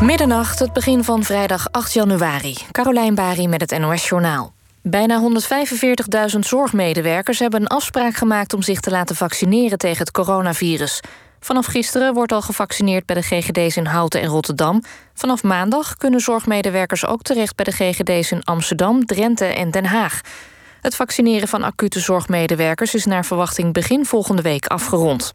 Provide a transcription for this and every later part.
Middernacht, het begin van vrijdag 8 januari. Carolijn Bari met het NOS Journaal. Bijna 145.000 zorgmedewerkers hebben een afspraak gemaakt om zich te laten vaccineren tegen het coronavirus. Vanaf gisteren wordt al gevaccineerd bij de GGD's in Houten en Rotterdam. Vanaf maandag kunnen zorgmedewerkers ook terecht bij de GGD's in Amsterdam, Drenthe en Den Haag. Het vaccineren van acute zorgmedewerkers is naar verwachting begin volgende week afgerond.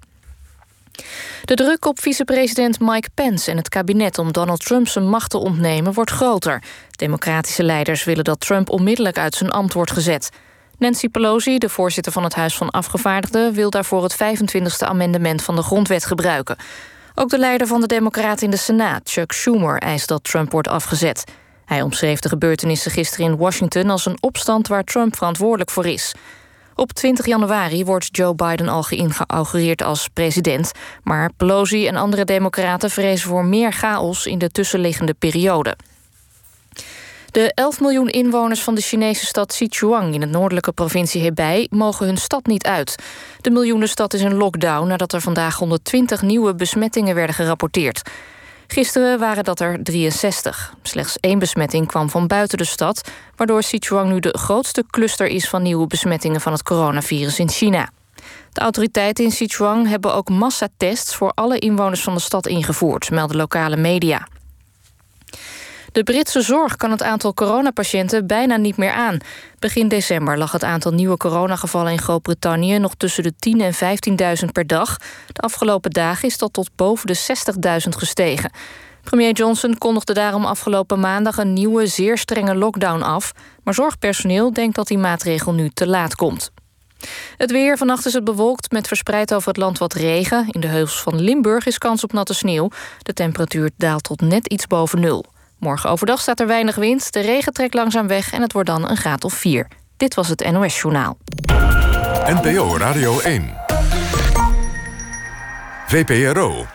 De druk op vicepresident Mike Pence en het kabinet om Donald Trump zijn macht te ontnemen wordt groter. Democratische leiders willen dat Trump onmiddellijk uit zijn ambt wordt gezet. Nancy Pelosi, de voorzitter van het Huis van Afgevaardigden, wil daarvoor het 25e amendement van de grondwet gebruiken. Ook de leider van de Democraten in de Senaat, Chuck Schumer, eist dat Trump wordt afgezet. Hij omschreef de gebeurtenissen gisteren in Washington als een opstand waar Trump verantwoordelijk voor is. Op 20 januari wordt Joe Biden al geïnaugureerd als president. Maar Pelosi en andere democraten vrezen voor meer chaos in de tussenliggende periode. De 11 miljoen inwoners van de Chinese stad Sichuan in de noordelijke provincie Hebei mogen hun stad niet uit. De miljoenenstad is in lockdown nadat er vandaag 120 nieuwe besmettingen werden gerapporteerd. Gisteren waren dat er 63. Slechts één besmetting kwam van buiten de stad, waardoor Sichuan nu de grootste cluster is van nieuwe besmettingen van het coronavirus in China. De autoriteiten in Sichuan hebben ook massatests voor alle inwoners van de stad ingevoerd, melden lokale media. De Britse zorg kan het aantal coronapatiënten bijna niet meer aan. Begin december lag het aantal nieuwe coronagevallen in Groot-Brittannië nog tussen de 10.000 en 15.000 per dag. De afgelopen dagen is dat tot boven de 60.000 gestegen. Premier Johnson kondigde daarom afgelopen maandag een nieuwe, zeer strenge lockdown af. Maar zorgpersoneel denkt dat die maatregel nu te laat komt. Het weer. Vannacht is het bewolkt met verspreid over het land wat regen. In de heuvels van Limburg is kans op natte sneeuw. De temperatuur daalt tot net iets boven nul. Morgen overdag staat er weinig wind, de regen trekt langzaam weg en het wordt dan een graad of 4. Dit was het NOS Journaal. NPO Radio 1. VPRO.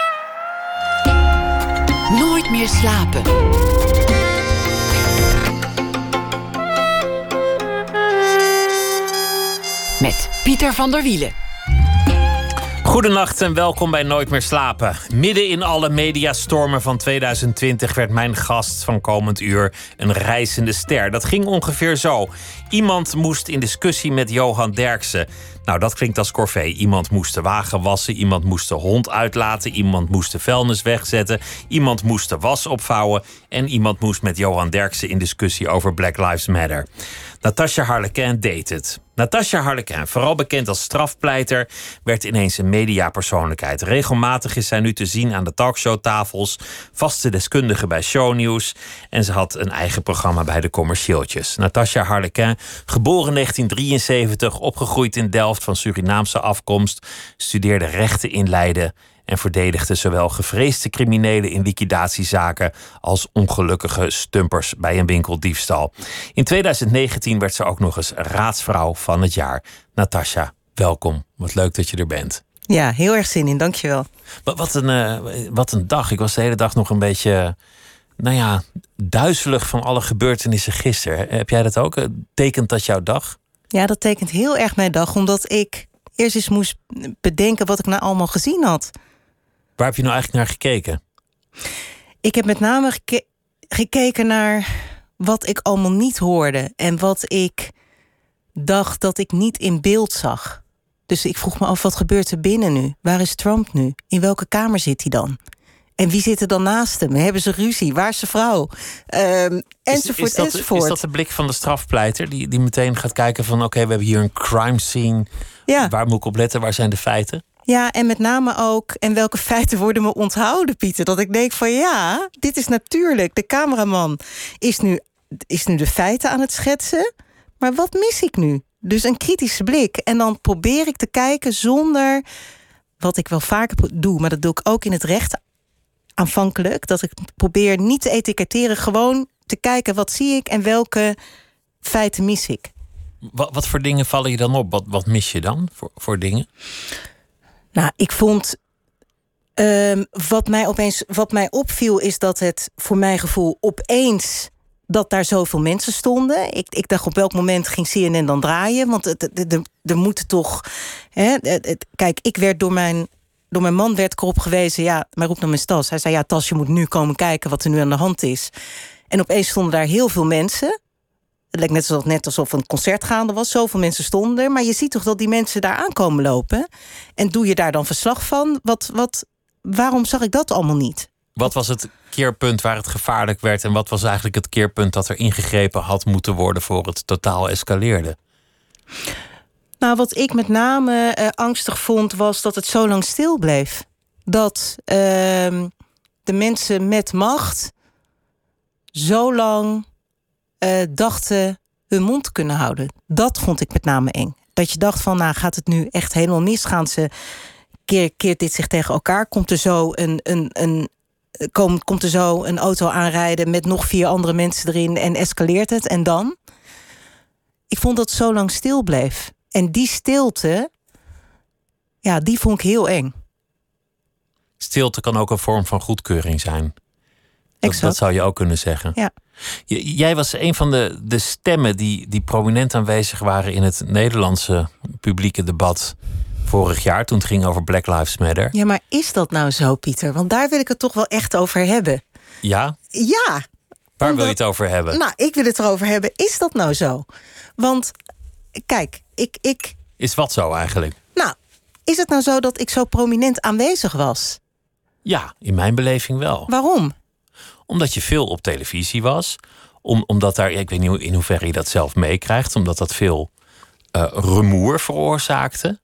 Nooit meer slapen. Met Pieter van der Wielen. Goedenacht en welkom bij Nooit meer slapen. Midden in alle mediastormen van 2020 werd mijn gast van komend uur een reizende ster. Dat ging ongeveer zo. Iemand moest in discussie met Johan Derksen. Nou, dat klinkt als corvée. Iemand moest de wagen wassen, iemand moest de hond uitlaten, iemand moest de vuilnis wegzetten, iemand moest de was opvouwen en iemand moest met Johan Derksen in discussie over Black Lives Matter. Natasha Harlequin deed het. Natasha Harlequin, vooral bekend als strafpleiter, werd ineens een mediapersoonlijkheid. Regelmatig is zij nu te zien aan de talkshowtafels, vaste deskundige bij shownieuws en ze had een eigen programma bij de commercieeltjes. Natasha Harlequin, geboren in 1973, opgegroeid in Delft van Surinaamse afkomst, studeerde rechten in Leiden en verdedigde zowel gevreesde criminelen in liquidatiezaken als ongelukkige stumpers bij een winkeldiefstal. In 2019 werd ze ook nog eens raadsvrouw van het jaar. Natasha, welkom. Wat leuk dat je er bent. Ja, heel erg zin in, dankjewel. Wat, wat, een, uh, wat een dag. Ik was de hele dag nog een beetje, nou ja, duizelig van alle gebeurtenissen gisteren. Heb jij dat ook? Tekent dat jouw dag? Ja, dat tekent heel erg mijn dag, omdat ik eerst eens moest bedenken wat ik nou allemaal gezien had. Waar heb je nou eigenlijk naar gekeken? Ik heb met name gekeken naar wat ik allemaal niet hoorde en wat ik dacht dat ik niet in beeld zag. Dus ik vroeg me af, wat gebeurt er binnen nu? Waar is Trump nu? In welke kamer zit hij dan? En wie zit er dan naast hem? Hebben ze ruzie? Waar is zijn vrouw? Um, enzovoort, is, dat, enzovoort. Is dat de blik van de strafpleiter? Die, die meteen gaat kijken van... oké, we hebben hier een crime scene. Ja. Waar moet ik op letten? Waar zijn de feiten? Ja, en met name ook, en welke feiten worden me onthouden, Pieter? Dat ik denk van ja, dit is natuurlijk. De cameraman is nu, is nu de feiten aan het schetsen. Maar wat mis ik nu? Dus een kritische blik. En dan probeer ik te kijken zonder, wat ik wel vaker doe, maar dat doe ik ook in het recht aanvankelijk. Dat ik probeer niet te etiketteren, gewoon te kijken wat zie ik en welke feiten mis ik. Wat, wat voor dingen vallen je dan op? Wat, wat mis je dan voor, voor dingen? Nou, ik vond. Um, wat, mij opeens, wat mij opviel is dat het voor mijn gevoel opeens dat daar zoveel mensen stonden. Ik, ik dacht op welk moment ging CNN dan draaien? Want er moeten toch. Hè, kijk, ik werd door mijn door mijn man werd erop gewezen... ja, maar roep naar mijn tas. Hij zei, ja, Tas, je moet nu komen kijken wat er nu aan de hand is. En opeens stonden daar heel veel mensen. Het lijkt net alsof, net alsof een concert gaande was. Zoveel mensen stonden er. Maar je ziet toch dat die mensen daar aankomen lopen. En doe je daar dan verslag van? Wat, wat, waarom zag ik dat allemaal niet? Wat was het keerpunt waar het gevaarlijk werd? En wat was eigenlijk het keerpunt dat er ingegrepen had moeten worden voor het totaal escaleerde? Nou, wat ik met name uh, angstig vond, was dat het zo lang stil bleef. Dat uh, de mensen met macht zo lang uh, dachten hun mond te kunnen houden. Dat vond ik met name eng. Dat je dacht van, nou gaat het nu echt helemaal mis? Gaan ze, keer, keert dit zich tegen elkaar? Komt er zo een, een, een, komt, komt er zo een auto aanrijden met nog vier andere mensen erin en escaleert het? En dan? Ik vond dat het zo lang stil bleef. En die stilte, ja, die vond ik heel eng. Stilte kan ook een vorm van goedkeuring zijn. Dat, dat zou je ook kunnen zeggen. Ja. Jij was een van de, de stemmen die, die prominent aanwezig waren in het Nederlandse publieke debat vorig jaar, toen het ging over Black Lives Matter. Ja, maar is dat nou zo, Pieter? Want daar wil ik het toch wel echt over hebben. Ja? Ja. Waar wil je het over hebben? Nou, ik wil het erover hebben. Is dat nou zo? Want, kijk, ik, ik... Is wat zo eigenlijk? Nou, is het nou zo dat ik zo prominent aanwezig was? Ja, in mijn beleving wel. Waarom? Omdat je veel op televisie was. Om, omdat daar, ik weet niet in hoeverre je dat zelf meekrijgt, omdat dat veel uh, rumoer veroorzaakte.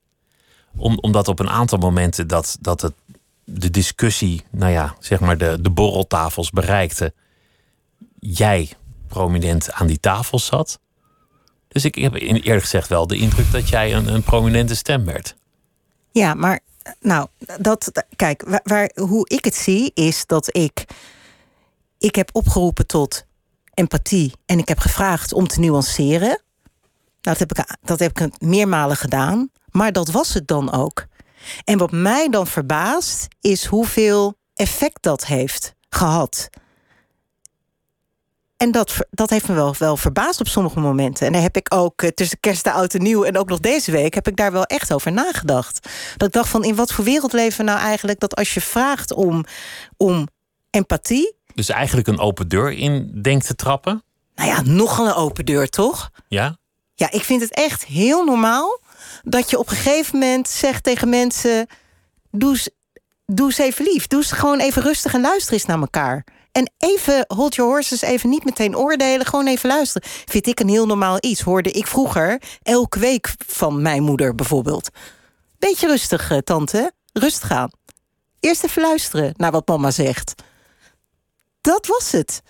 Om, omdat op een aantal momenten dat, dat het, de discussie, nou ja, zeg maar de, de borreltafels bereikte, jij prominent aan die tafel zat. Dus ik heb eerlijk gezegd wel de indruk dat jij een, een prominente stem werd. Ja, maar nou, dat, kijk, waar, hoe ik het zie is dat ik ik heb opgeroepen tot empathie en ik heb gevraagd om te nuanceren. Dat, heb ik, dat heb ik meermalen gedaan, maar dat was het dan ook. En wat mij dan verbaast, is hoeveel effect dat heeft gehad. En dat, dat heeft me wel, wel verbaasd op sommige momenten. En daar heb ik ook eh, tussen kerst en oud en nieuw... en ook nog deze week heb ik daar wel echt over nagedacht. Dat ik dacht van, in wat voor wereld leven we nou eigenlijk... dat als je vraagt om, om empathie dus eigenlijk een open deur in denkt te trappen? Nou ja, nog een open deur, toch? Ja? Ja, ik vind het echt heel normaal dat je op een gegeven moment zegt tegen mensen: doe eens even lief. Doe eens gewoon even rustig en luister eens naar elkaar. En even hold your horses, even niet meteen oordelen, gewoon even luisteren. Vind ik een heel normaal iets. Hoorde ik vroeger elke week van mijn moeder bijvoorbeeld. Beetje rustig, eh, tante. Rustig aan. Eerst even luisteren naar wat mama zegt dat was het.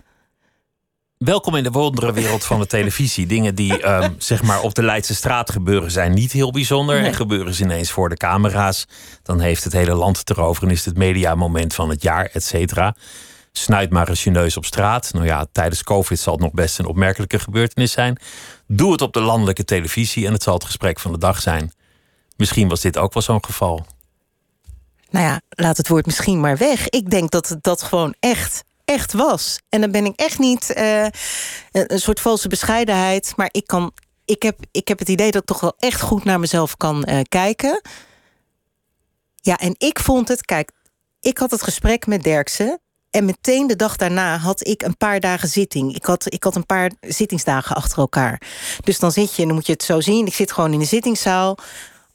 Welkom in de wonderenwereld van de televisie. Dingen die um, zeg maar op de Leidse straat gebeuren zijn niet heel bijzonder. En gebeuren ze ineens voor de camera's. Dan heeft het hele land het erover en is het mediamoment van het jaar, et cetera. Snuit maar eens je neus op straat. Nou ja, tijdens COVID zal het nog best een opmerkelijke gebeurtenis zijn. Doe het op de landelijke televisie en het zal het gesprek van de dag zijn. Misschien was dit ook wel zo'n geval. Nou ja, laat het woord misschien maar weg. Ik denk dat het dat gewoon echt echt was. En dan ben ik echt niet uh, een soort valse bescheidenheid. Maar ik, kan, ik, heb, ik heb het idee dat ik toch wel echt goed naar mezelf kan uh, kijken. Ja, en ik vond het, kijk, ik had het gesprek met Derksen. En meteen de dag daarna had ik een paar dagen zitting. Ik had, ik had een paar zittingsdagen achter elkaar. Dus dan zit je, en dan moet je het zo zien. Ik zit gewoon in de zittingszaal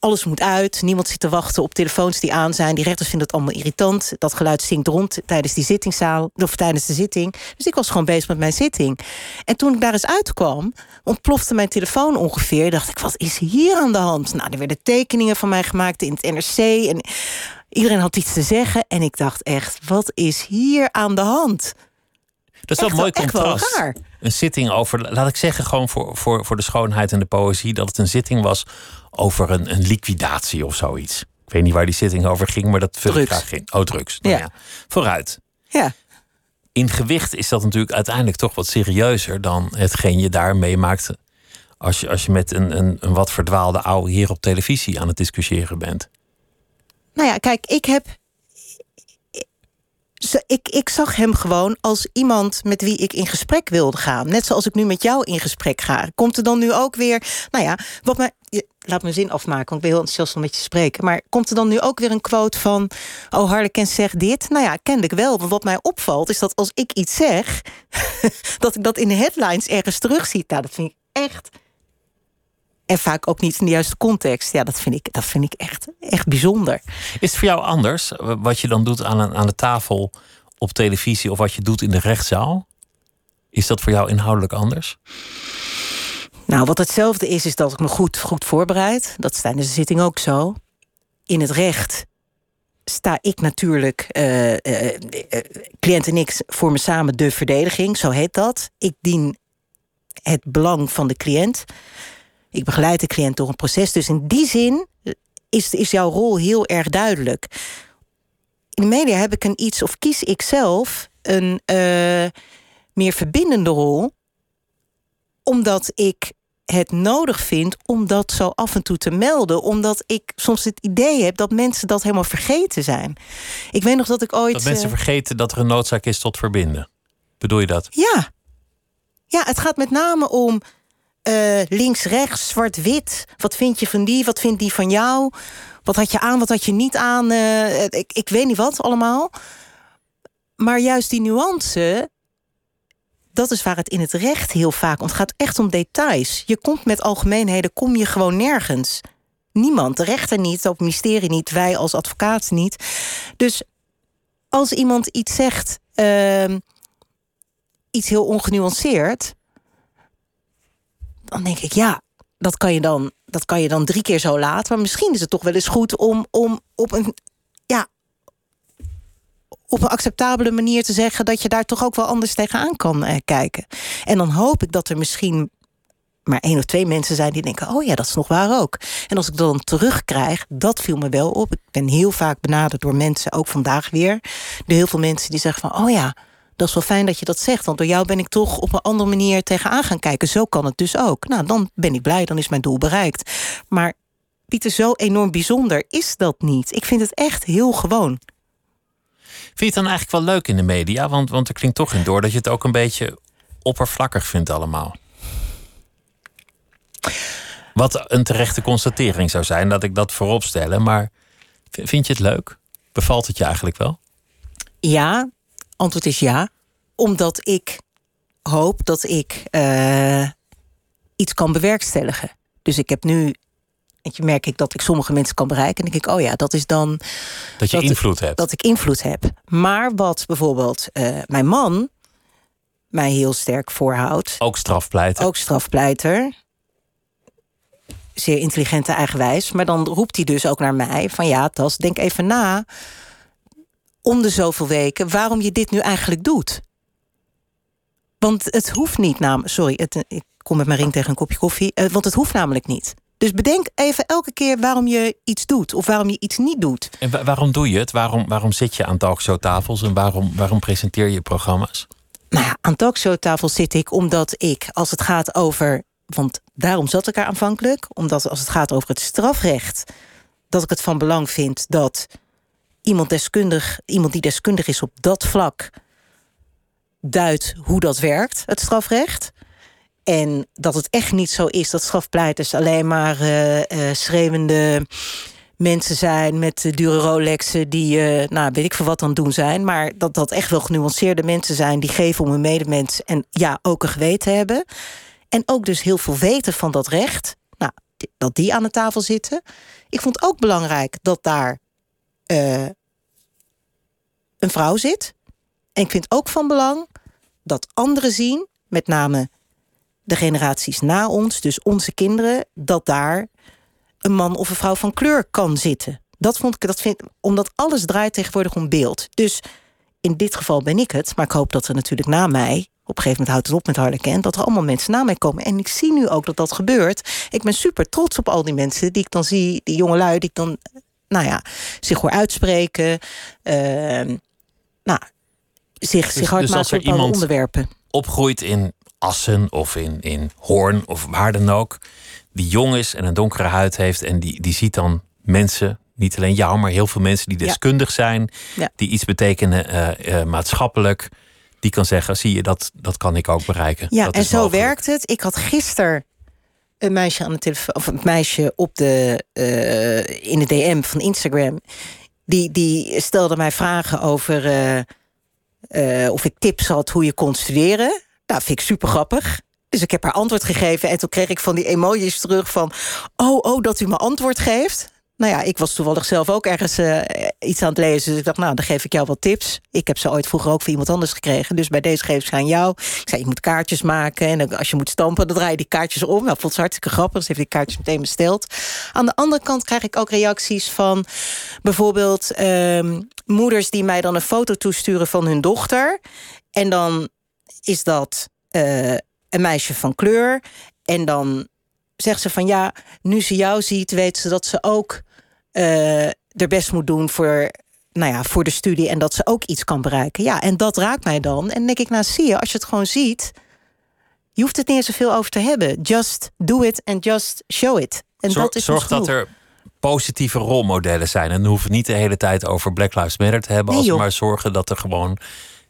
alles moet uit. Niemand zit te wachten op telefoons die aan zijn. Die rechters vinden het allemaal irritant. Dat geluid zingt rond tijdens die zittingszaal of tijdens de zitting. Dus ik was gewoon bezig met mijn zitting. En toen ik daar eens uitkwam, ontplofte mijn telefoon ongeveer. Dacht ik, wat is hier aan de hand? Nou, er werden tekeningen van mij gemaakt in het NRC. En iedereen had iets te zeggen. En ik dacht echt, wat is hier aan de hand? Dat is wel mooi contrast. Een zitting over, laat ik zeggen, gewoon voor, voor, voor de schoonheid en de poëzie, dat het een zitting was over een, een liquidatie of zoiets. Ik weet niet waar die zitting over ging, maar dat veel graag ging. Oh, drugs. Nou ja. Vooruit. Ja. In gewicht is dat natuurlijk uiteindelijk toch wat serieuzer dan hetgeen je daar meemaakt als je, als je met een, een, een wat verdwaalde oude heer op televisie aan het discussiëren bent. Nou ja, kijk, ik heb ik, ik zag hem gewoon als iemand met wie ik in gesprek wilde gaan. Net zoals ik nu met jou in gesprek ga. Komt er dan nu ook weer, nou ja, wat mij, laat mijn zin afmaken, want ik ben heel enthousiast om met je spreken. Maar komt er dan nu ook weer een quote van, oh Harleken zegt dit? Nou ja, kennelijk wel. Want wat mij opvalt is dat als ik iets zeg, dat ik dat in de headlines ergens terugzie. Nou, dat vind ik echt en vaak ook niet in de juiste context. Ja, dat vind ik, dat vind ik echt, echt bijzonder. Is het voor jou anders wat je dan doet aan, een, aan de tafel op televisie of wat je doet in de rechtszaal? Is dat voor jou inhoudelijk anders? Nou, wat hetzelfde is, is dat ik me goed, goed voorbereid. Dat is tijdens de zitting ook zo. In het recht sta ik natuurlijk, uh, uh, cliënt en ik, voor me samen de verdediging, zo heet dat. Ik dien het belang van de cliënt. Ik begeleid de cliënt door een proces. Dus in die zin is, is jouw rol heel erg duidelijk. In de media heb ik een iets, of kies ik zelf een uh, meer verbindende rol, omdat ik het nodig vind om dat zo af en toe te melden. Omdat ik soms het idee heb dat mensen dat helemaal vergeten zijn. Ik weet nog dat ik ooit. Dat mensen uh, vergeten dat er een noodzaak is tot verbinden. Bedoel je dat? Ja. Ja, het gaat met name om uh, links, rechts, zwart, wit. Wat vind je van die? Wat vindt die van jou? Wat had je aan? Wat had je niet aan? Uh, ik, ik weet niet wat allemaal. Maar juist die nuance, dat is waar het in het recht heel vaak om. Het gaat echt om details. Je komt met algemeenheden, kom je gewoon nergens. Niemand, de rechter niet, het ministerie niet, wij als advocaat niet. Dus als iemand iets zegt, uh, iets heel ongenuanceerd dan denk ik, ja, dat kan je dan, dat kan je dan drie keer zo laten. Maar misschien is het toch wel eens goed om, om op een. Ja, op een acceptabele manier te zeggen dat je daar toch ook wel anders tegenaan kan eh, kijken. En dan hoop ik dat er misschien maar één of twee mensen zijn die denken: oh ja, dat is nog waar ook. En als ik dan terugkrijg, dat viel me wel op. Ik ben heel vaak benaderd door mensen, ook vandaag weer. Door heel veel mensen die zeggen van: oh ja dat is wel fijn dat je dat zegt. Want door jou ben ik toch op een andere manier tegenaan gaan kijken. Zo kan het dus ook. Nou, dan ben ik blij, dan is mijn doel bereikt. Maar Pieter, zo enorm bijzonder is dat niet. Ik vind het echt heel gewoon. Vind je het dan eigenlijk wel leuk in de media? Want, want er klinkt toch in door dat je het ook een beetje oppervlakkig vindt allemaal. Wat een terechte constatering zou zijn, dat ik dat voorop stellen. Maar vind je het leuk? Bevalt het je eigenlijk wel? Ja, Antwoord is ja, omdat ik hoop dat ik uh, iets kan bewerkstelligen. Dus ik heb nu en je merk ik dat ik sommige mensen kan bereiken. En denk ik, oh ja, dat is dan. Dat je invloed hebt. Dat ik invloed heb. Maar wat bijvoorbeeld uh, mijn man mij heel sterk voorhoudt. Ook strafpleiter. Ook strafpleiter. Zeer intelligente eigenwijs. Maar dan roept hij dus ook naar mij: van ja, Tas, denk even na om de zoveel weken waarom je dit nu eigenlijk doet. Want het hoeft niet namelijk. Sorry, het, ik kom met mijn ring tegen een kopje koffie. Uh, want het hoeft namelijk niet. Dus bedenk even elke keer waarom je iets doet of waarom je iets niet doet. En waarom doe je het? Waarom, waarom zit je aan talkshowtafels en waarom, waarom presenteer je programma's? Nou ja, aan talkshowtafels zit ik omdat ik, als het gaat over. Want daarom zat ik er aanvankelijk. Omdat als het gaat over het strafrecht. dat ik het van belang vind dat iemand deskundig, iemand die deskundig is op dat vlak, duidt hoe dat werkt, het strafrecht. En dat het echt niet zo is dat strafpleiters alleen maar uh, schreeuwende mensen zijn met dure Rolexen die, uh, nou weet ik veel wat dan doen zijn. Maar dat dat echt wel genuanceerde mensen zijn die geven om hun medemens en ja, ook een geweten hebben. En ook dus heel veel weten van dat recht. Nou, dat die aan de tafel zitten. Ik vond ook belangrijk dat daar uh, een vrouw zit. En ik vind ook van belang dat anderen zien, met name de generaties na ons, dus onze kinderen, dat daar een man of een vrouw van kleur kan zitten. Dat vond ik, dat vind, omdat alles draait tegenwoordig om beeld. Dus in dit geval ben ik het, maar ik hoop dat er natuurlijk na mij, op een gegeven moment houdt het op met Harleken, dat er allemaal mensen na mij komen. En ik zie nu ook dat dat gebeurt. Ik ben super trots op al die mensen die ik dan zie, die jonge lui die ik dan nou ja, zich hoor uitspreken. Uh, nou, zich, dus, zich hard dus maken onderwerpen. Opgroeit in Assen of in, in Hoorn of waar dan ook. Die jong is en een donkere huid heeft. En die, die ziet dan mensen niet alleen jou, maar heel veel mensen die Ja. deskundig zijn, Ja. die iets betekenen eh, eh, maatschappelijk, die kan zeggen: zie je, dat, dat kan ik ook bereiken. Ja, Dat en zo mogelijk. werkt het. Ik had gisteren een meisje aan de telefoon, of een meisje op de, eh, in de DM van Instagram. Die, die stelde mij vragen over eh, eh, of ik tips had hoe je kon studeren. Nou, vind ik super grappig. Dus ik heb haar antwoord gegeven en toen kreeg ik van die emojis terug van... oh, oh, dat u me antwoord geeft. Nou ja, ik was toevallig zelf ook ergens eh, iets aan het lezen. Dus ik dacht, nou, dan geef ik jou wat tips. Ik heb ze ooit vroeger ook voor iemand anders gekregen. Dus bij deze geef ik ze aan jou. Ik zei, je moet kaartjes maken. En als je moet stampen, dan draai je die kaartjes om. Nou, vond ze hartstikke grappig. Dus heeft die kaartjes meteen besteld. Aan de andere kant krijg ik ook reacties van... bijvoorbeeld ehm, moeders die mij dan een foto toesturen van hun dochter. En dan is dat eh, een meisje van kleur. En dan zegt ze van ja, nu ze jou ziet, weet ze dat ze ook eh er best moet doen voor, nou ja, voor de studie en dat ze ook iets kan bereiken. Ja, en dat raakt mij dan. En denk ik, nou zie je, als je het gewoon ziet, je hoeft het niet eens zoveel over te hebben. Just do it and just show it. En Zorg, dat is zorg ons dat er positieve rolmodellen zijn. En dan hoeven niet de hele tijd over Black Lives Matter te hebben, Nee, als we maar zorgen dat er gewoon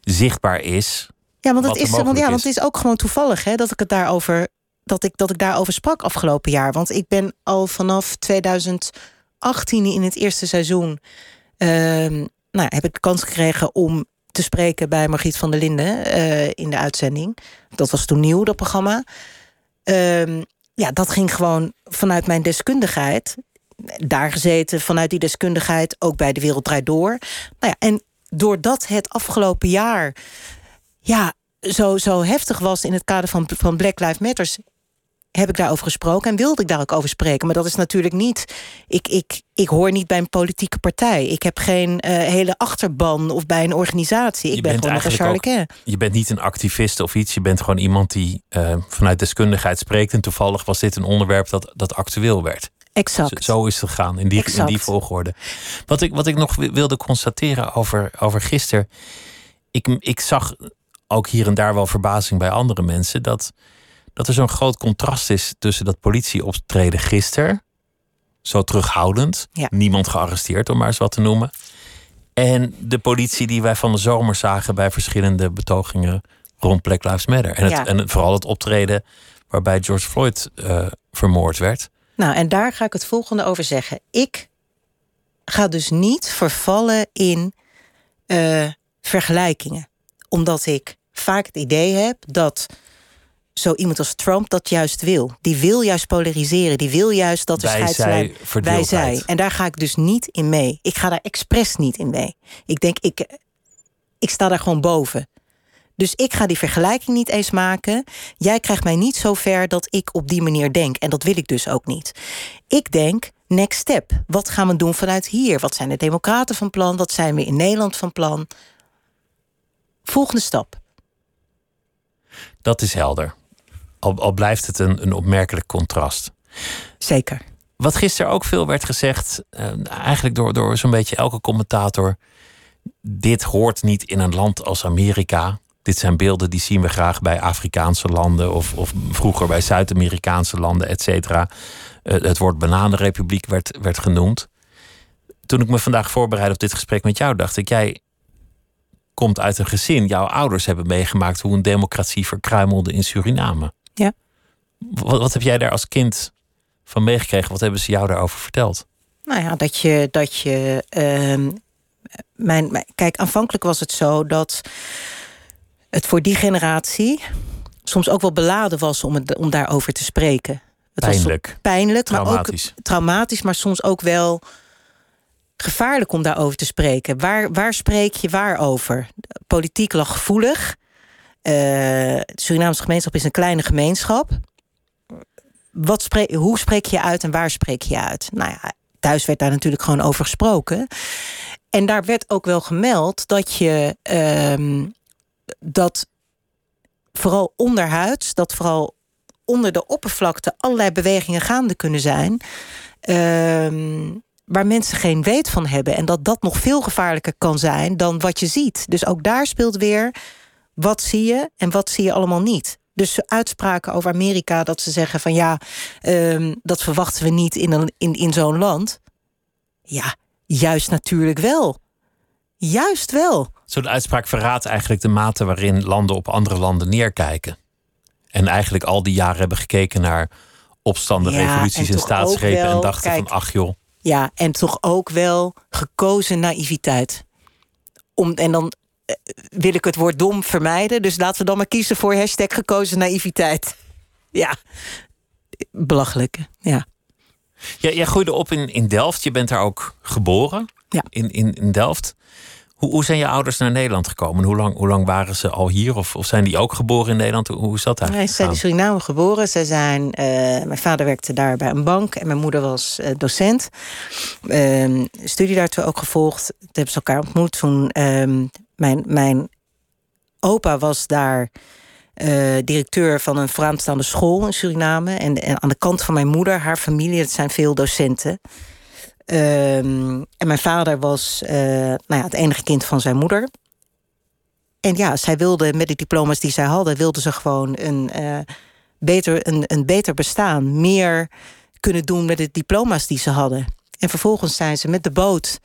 zichtbaar is. Ja, want, er is, want, ja, want het is ook gewoon toevallig hè, dat ik het daarover. Dat ik, dat ik daarover sprak afgelopen jaar. Want ik ben al vanaf 2018 in het eerste seizoen. ehm, nou, heb ik de kans gekregen om te spreken bij Margriet van der Linden eh, in de uitzending. Dat was toen nieuw, dat programma. Ehm, ja, dat ging gewoon vanuit mijn deskundigheid. Daar gezeten, vanuit die deskundigheid, ook bij De Wereld Draait Door. Nou ja, en doordat het afgelopen jaar ja, zo, zo heftig was in het kader van, van Black Lives Matters, heb ik daarover gesproken en wilde ik daar ook over spreken. Maar dat is natuurlijk niet. Ik, ik, ik hoor niet bij een politieke partij. Ik heb geen eh, hele achterban of bij een organisatie. Ik Je ben bent gewoon een ook- Je bent niet een activist of iets. Je bent gewoon iemand die eh, vanuit deskundigheid spreekt. En toevallig was dit een onderwerp dat, dat actueel werd. Exact. Zo, zo is het gegaan, in die, in die volgorde. Wat ik, wat ik nog wi- wilde constateren over, over gisteren. Ik, ik zag ook hier en daar wel verbazing bij andere mensen. Dat, dat er zo'n groot contrast is tussen dat politieoptreden gisteren. Zo terughoudend. Ja. Niemand gearresteerd, om maar eens wat te noemen. En de politie die wij van de zomer zagen bij verschillende betogingen rond Black Lives Matter. En, het, Ja. en vooral het optreden waarbij George Floyd eh, vermoord werd. Nou, en daar ga ik het volgende over zeggen. Ik ga dus niet vervallen in eh, vergelijkingen. Omdat ik vaak het idee heb dat zo iemand als Trump dat juist wil. Die wil juist polariseren. Die wil juist dat de Wij, scheidslijn... zij. Wij zij. En daar ga ik dus niet in mee. Ik ga daar expres niet in mee. Ik denk, ik, ik sta daar gewoon boven. Dus ik ga die vergelijking niet eens maken. Jij krijgt mij niet zo ver dat ik op die manier denk. En dat wil ik dus ook niet. Ik denk, next step. Wat gaan we doen vanuit hier? Wat zijn de democraten van plan? Wat zijn we in Nederland van plan? Volgende stap. Dat is helder. Al, al blijft het een, een opmerkelijk contrast. Zeker. Wat gisteren ook veel werd gezegd, eh, eigenlijk door, door zo'n beetje elke commentator. Dit hoort niet in een land als Amerika. Dit zijn beelden die zien we graag bij Afrikaanse landen of, of vroeger bij Zuid-Amerikaanse landen, et cetera. Eh, het woord bananenrepubliek werd, werd genoemd. Toen ik me vandaag voorbereidde op dit gesprek met jou, dacht ik, jij komt uit een gezin. Jouw ouders hebben meegemaakt hoe een democratie verkruimelde in Suriname. Ja. Wat, wat heb jij daar als kind van meegekregen? Wat hebben ze jou daarover verteld? Nou ja, dat je. Dat je ehm, mijn, mijn- kijk, aanvankelijk was het zo dat het voor die generatie soms ook wel beladen was om, het, om daarover te spreken. Het was Pijnlijk. pijnlijk, maar Traumatisch. ook traumatisch, maar soms ook wel gevaarlijk om daarover te spreken. Waar, waar spreek je waar over? Politiek lag gevoelig. Eh, de Surinaamse gemeenschap is een kleine gemeenschap. Wat hoe spreek je uit en waar spreek je uit? Nou ja, thuis werd daar natuurlijk gewoon over gesproken. En daar werd ook wel gemeld dat je ehm, dat vooral onderhuids, dat vooral onder de oppervlakte allerlei bewegingen gaande kunnen zijn. ehm, waar mensen geen weet van hebben. En dat dat nog veel gevaarlijker kan zijn dan wat je ziet. Dus ook daar speelt weer wat zie je en wat zie je allemaal niet. Dus uitspraken over Amerika dat ze zeggen van ja, ehm, dat verwachten we niet in, een, in, in zo'n land. Ja, juist natuurlijk wel. Juist wel. Zo'n uitspraak verraadt eigenlijk de mate waarin landen op andere landen neerkijken. En eigenlijk al die jaren hebben gekeken naar opstanden, Ja, revoluties en staatsgrepen. En dachten kijk, van, ach joh, Ja, en toch ook wel gekozen naïviteit. Om, en dan wil ik het woord dom vermijden. Dus laten we dan maar kiezen voor hashtag gekozen naïviteit. Ja, belachelijk. Ja. Jij, jij groeide op in, in Delft. Je bent daar ook geboren. Ja. In, in, in Delft. Hoe, hoe zijn je ouders naar Nederland gekomen? Hoe lang, hoe lang waren ze al hier? Of, of zijn die ook geboren in Nederland? Hoe, hoe is dat Nee, eigenlijk? ze zijn in? Suriname geboren. Ze zijn, eh, mijn vader werkte daar bij een bank en mijn moeder was eh, docent. Ehm studie daartoe ook gevolgd. Toen hebben ze elkaar ontmoet. Toen ehm, mijn, mijn opa was daar eh, directeur van een vooraanstaande school in Suriname. En, en aan de kant van mijn moeder, haar familie, dat zijn veel docenten. Ehm, en mijn vader was eh, nou ja, het enige kind van zijn moeder. En ja, zij wilde met de diploma's die zij hadden, wilde ze gewoon een, eh, beter, een, een beter bestaan. Meer kunnen doen met de diploma's die ze hadden. En vervolgens zijn ze met de boot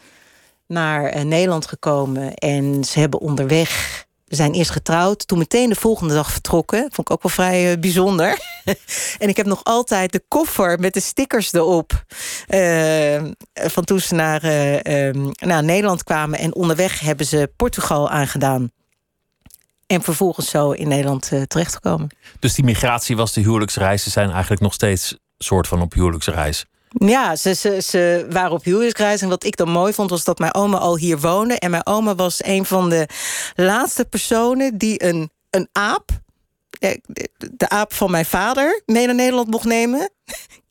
naar eh, Nederland gekomen. En ze hebben onderweg. We zijn eerst getrouwd, toen meteen de volgende dag vertrokken. Vond ik ook wel vrij eh, bijzonder. en ik heb nog altijd de koffer met de stickers erop. eh, van toen ze naar, eh, ehm, naar Nederland kwamen. En onderweg hebben ze Portugal aangedaan. En vervolgens zo in Nederland terechtgekomen. Dus die migratie was de huwelijksreizen zijn eigenlijk nog steeds soort van op huwelijksreis. Ja, ze, ze, ze waren op huwelijksreis. En wat ik dan mooi vond, was dat mijn oma al hier woonde. En mijn oma was een van de laatste personen die een, een aap... eh, de, de aap van mijn vader mee naar Nederland mocht nemen.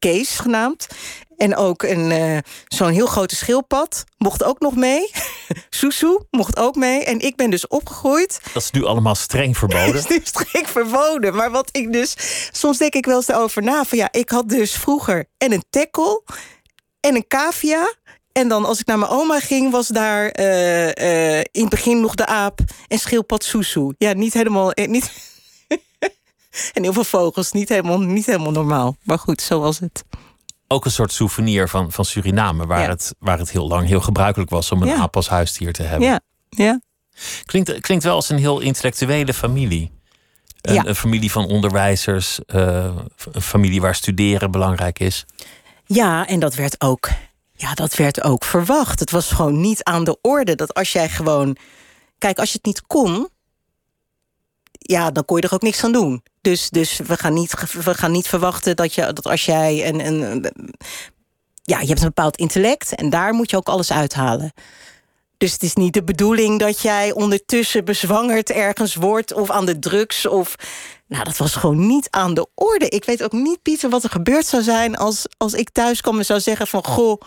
Kees genaamd. En ook een, eh, zo'n heel grote schildpad mocht ook nog mee. Soesoe mocht ook mee. En ik ben dus opgegroeid Dat is nu allemaal streng verboden. is nu streng verboden. Maar wat ik dus... Soms denk ik wel eens erover na. Van ja, ik had dus vroeger en een tekkel en een cavia. En dan als ik naar mijn oma ging, was daar eh, eh, in het begin nog de aap en schildpad soesoe. Ja, niet helemaal... eh, niet en heel veel vogels, niet helemaal, niet helemaal normaal. Maar goed, zo was het. Ook een soort souvenir van, van Suriname, waar, Ja. het, waar het heel lang heel gebruikelijk was om een Ja. aap als huisdier te hebben. Ja, ja. Klinkt, klinkt wel als een heel intellectuele familie. Een, Ja. een familie van onderwijzers, eh, een familie waar studeren belangrijk is. Ja, en dat werd ook. Ja, dat werd ook verwacht. Het was gewoon niet aan de orde dat als jij gewoon. Kijk, als je het niet kon. Ja, dan kon je er ook niks aan doen. Dus, dus we, gaan niet, we gaan niet verwachten dat, je, dat als jij een. een- Ja, je hebt een bepaald intellect en daar moet je ook alles uithalen. Dus het is niet de bedoeling dat jij ondertussen bezwangerd ergens wordt of aan de drugs of. Nou, dat was gewoon niet aan de orde. Ik weet ook niet, Pieter, wat er gebeurd zou zijn als, als ik thuis kwam en zou zeggen van goh.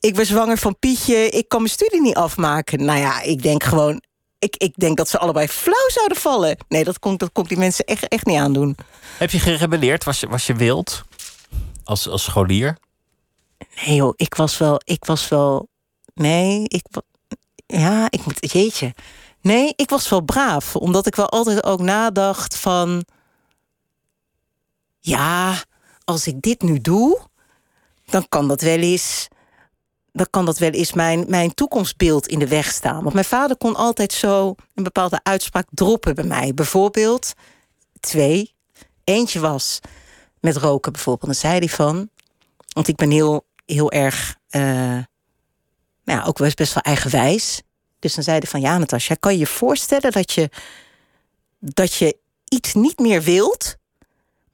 Ik ben zwanger van Pietje, ik kan mijn studie niet afmaken. Nou ja, ik denk gewoon. Ik, ik denk dat ze allebei flauw zouden vallen. Nee, dat komt, dat komt die mensen echt, echt niet aandoen. Heb je gerebelleerd? Was je, was je wild? Als, als scholier? Nee joh, ik was wel, ik was wel, nee, ik, ja, ik moet, jeetje. Nee, ik was wel braaf, omdat ik wel altijd ook nadacht van, ja, als ik dit nu doe, dan kan dat wel eens, dan kan dat wel eens mijn, mijn toekomstbeeld in de weg staan. Want mijn vader kon altijd zo een bepaalde uitspraak droppen bij mij. Bijvoorbeeld, twee, eentje was met roken bijvoorbeeld. Dan zei hij van, want ik ben heel, heel erg, eh, nou ja, ook wel eens best wel eigenwijs. Dus dan zei hij van, ja Natasja, kan je je voorstellen dat je, dat je iets niet meer wilt...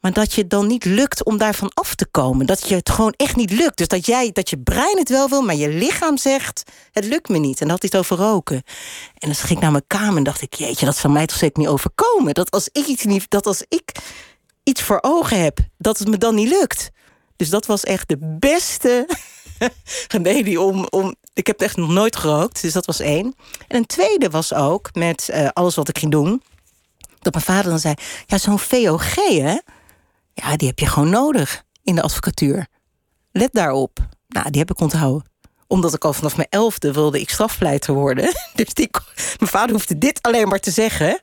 maar dat je het dan niet lukt om daarvan af te komen. Dat je het gewoon echt niet lukt. Dus dat, jij, dat je brein het wel wil, maar je lichaam zegt... het lukt me niet. En hij het over roken. En dan ging ik naar mijn kamer en dacht ik... jeetje, dat zal mij toch zeker niet overkomen. Dat als ik iets, niet, dat als ik iets voor ogen heb, dat het me dan niet lukt. Dus dat was echt de beste remedie om, om... Ik heb echt nog nooit gerookt, dus dat was één. En een tweede was ook met eh, alles wat ik ging doen... dat mijn vader dan zei... ja, zo'n VOG, hè? Ja, die heb je gewoon nodig in de advocatuur. Let daarop. Nou, die heb ik onthouden omdat ik al vanaf mijn elfde wilde ik strafpleiter worden. Dus die, mijn vader hoefde dit alleen maar te zeggen.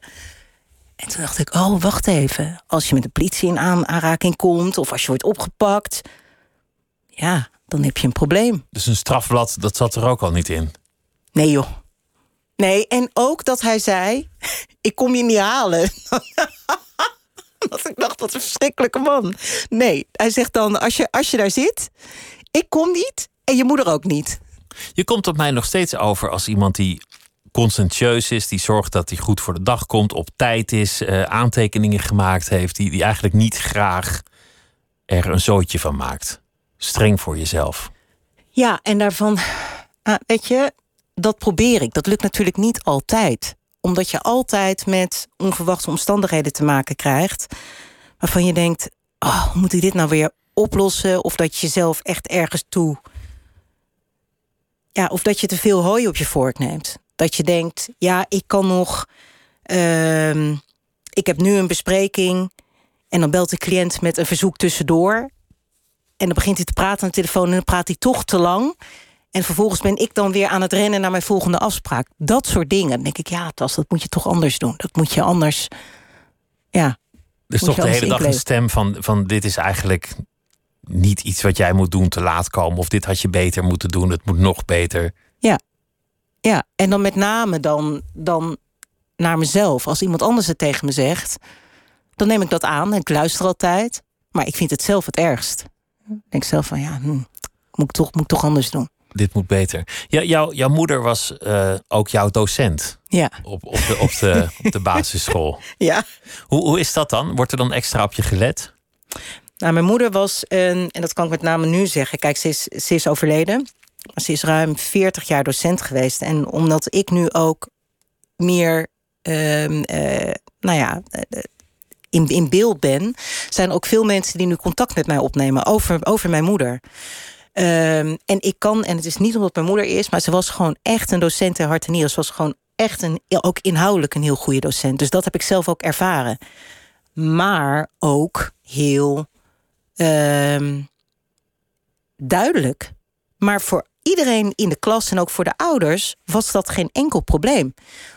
En toen dacht ik, oh, wacht even. Als je met de politie in aan- aanraking komt... of als je wordt opgepakt... ja, dan heb je een probleem. Dus een strafblad, dat zat er ook al niet in. Nee, joh. Nee, en ook dat hij zei: Ik kom je niet halen. dat ik dacht, wat een verschrikkelijke man. Nee, hij zegt dan: als je, als je daar zit, ik kom niet en je moeder ook niet. Je komt op mij nog steeds over als iemand die conscientieus is, die zorgt dat hij goed voor de dag komt, op tijd is, uh, aantekeningen gemaakt heeft, die, die eigenlijk niet graag er een zootje van maakt. Streng voor jezelf. Ja, en daarvan, ah, weet je, dat probeer ik. Dat lukt natuurlijk niet altijd. Omdat je altijd met onverwachte omstandigheden te maken krijgt. Waarvan je denkt, oh, moet ik dit nou weer oplossen? Of dat je jezelf echt ergens toe... Ja, of dat je te veel hooi op je vork neemt. Dat je denkt, ja, ik kan nog... Uh, ik heb nu een bespreking... en dan belt de cliënt met een verzoek tussendoor... en dan begint hij te praten aan de telefoon... en dan praat hij toch te lang... En vervolgens ben ik dan weer aan het rennen naar mijn volgende afspraak. Dat soort dingen. Dan denk ik, ja, Tas, dat moet je toch anders doen. Dat moet je anders. Ja. Dus toch de hele dag een stem van, van dit is eigenlijk niet iets wat jij moet doen te laat komen. Of dit had je beter moeten doen. Het moet nog beter. Ja. Ja, en dan met name dan, dan naar mezelf. Als iemand anders het tegen me zegt, dan neem ik dat aan en ik luister altijd. Maar ik vind het zelf het ergst. Ik denk zelf van ja, hm, moet, ik toch, moet ik toch anders doen dit moet beter. Ja, jou, jouw moeder was uh, ook jouw docent. Ja. Op, op, de, op, de, op de basisschool. Ja. Hoe, hoe is dat dan? Wordt er dan extra op je gelet? Nou, mijn moeder was een, en dat kan ik met name nu zeggen. Kijk, ze is, ze is overleden. Maar ze is ruim 40 jaar docent geweest. En omdat ik nu ook meer, uh, uh, nou ja, uh, in, in beeld ben, zijn ook veel mensen die nu contact met mij opnemen over, over mijn moeder. Um, en ik kan, en het is niet omdat mijn moeder is, maar ze was gewoon echt een docent in hart en nieren. Ze was gewoon echt een, ook inhoudelijk een heel goede docent. Dus dat heb ik zelf ook ervaren. Maar ook heel um, duidelijk. Maar voor iedereen in de klas en ook voor de ouders was dat geen enkel probleem.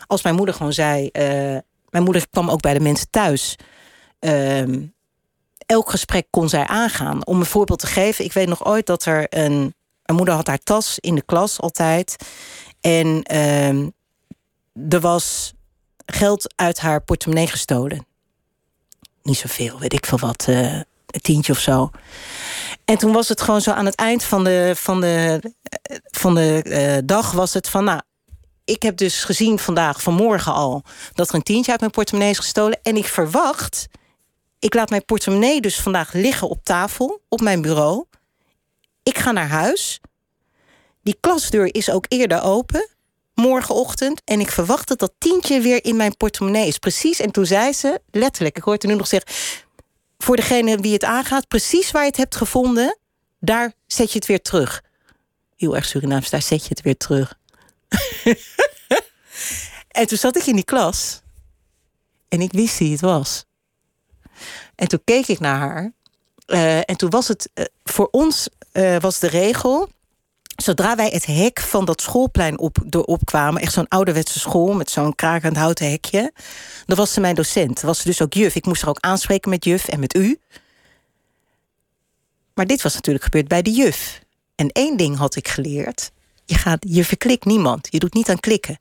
Als mijn moeder gewoon zei. Uh, mijn moeder kwam ook bij de mensen thuis. Um, elk gesprek kon zij aangaan. Om een voorbeeld te geven, ik weet nog ooit dat er een. Moeder had haar tas in de klas altijd. En uh, er was geld uit haar portemonnee gestolen. Niet zoveel, weet ik veel wat, uh, een tientje of zo. En toen was het gewoon zo aan het eind van de, van de, van de uh, dag was het van, nou, ik heb dus gezien vandaag, vanmorgen al, dat er een tientje uit mijn portemonnee is gestolen. En ik verwacht ik laat mijn portemonnee dus vandaag liggen op tafel, op mijn bureau. Ik ga naar huis. Die klasdeur is ook eerder open, morgenochtend. En ik verwacht dat dat tientje weer in mijn portemonnee is. Precies. En toen zei ze, letterlijk, ik hoor het nu nog zeggen... voor degene wie het aangaat, precies waar je het hebt gevonden... daar zet je het weer terug. Heel erg Surinaams, daar zet je het weer terug. en toen zat ik in die klas. En ik wist wie het was. En toen keek ik naar haar. Uh, en toen was het uh, voor ons uh, was de regel. Zodra wij het hek van dat schoolplein op, door opkwamen, echt zo'n ouderwetse school met zo'n krakend houten hekje, dan was ze mijn docent. Was ze dus ook juf. Ik moest er ook aanspreken met juf en met u. Maar dit was natuurlijk gebeurd bij de juf. En één ding had ik geleerd: je, gaat, je verklikt niemand. Je doet niet aan klikken.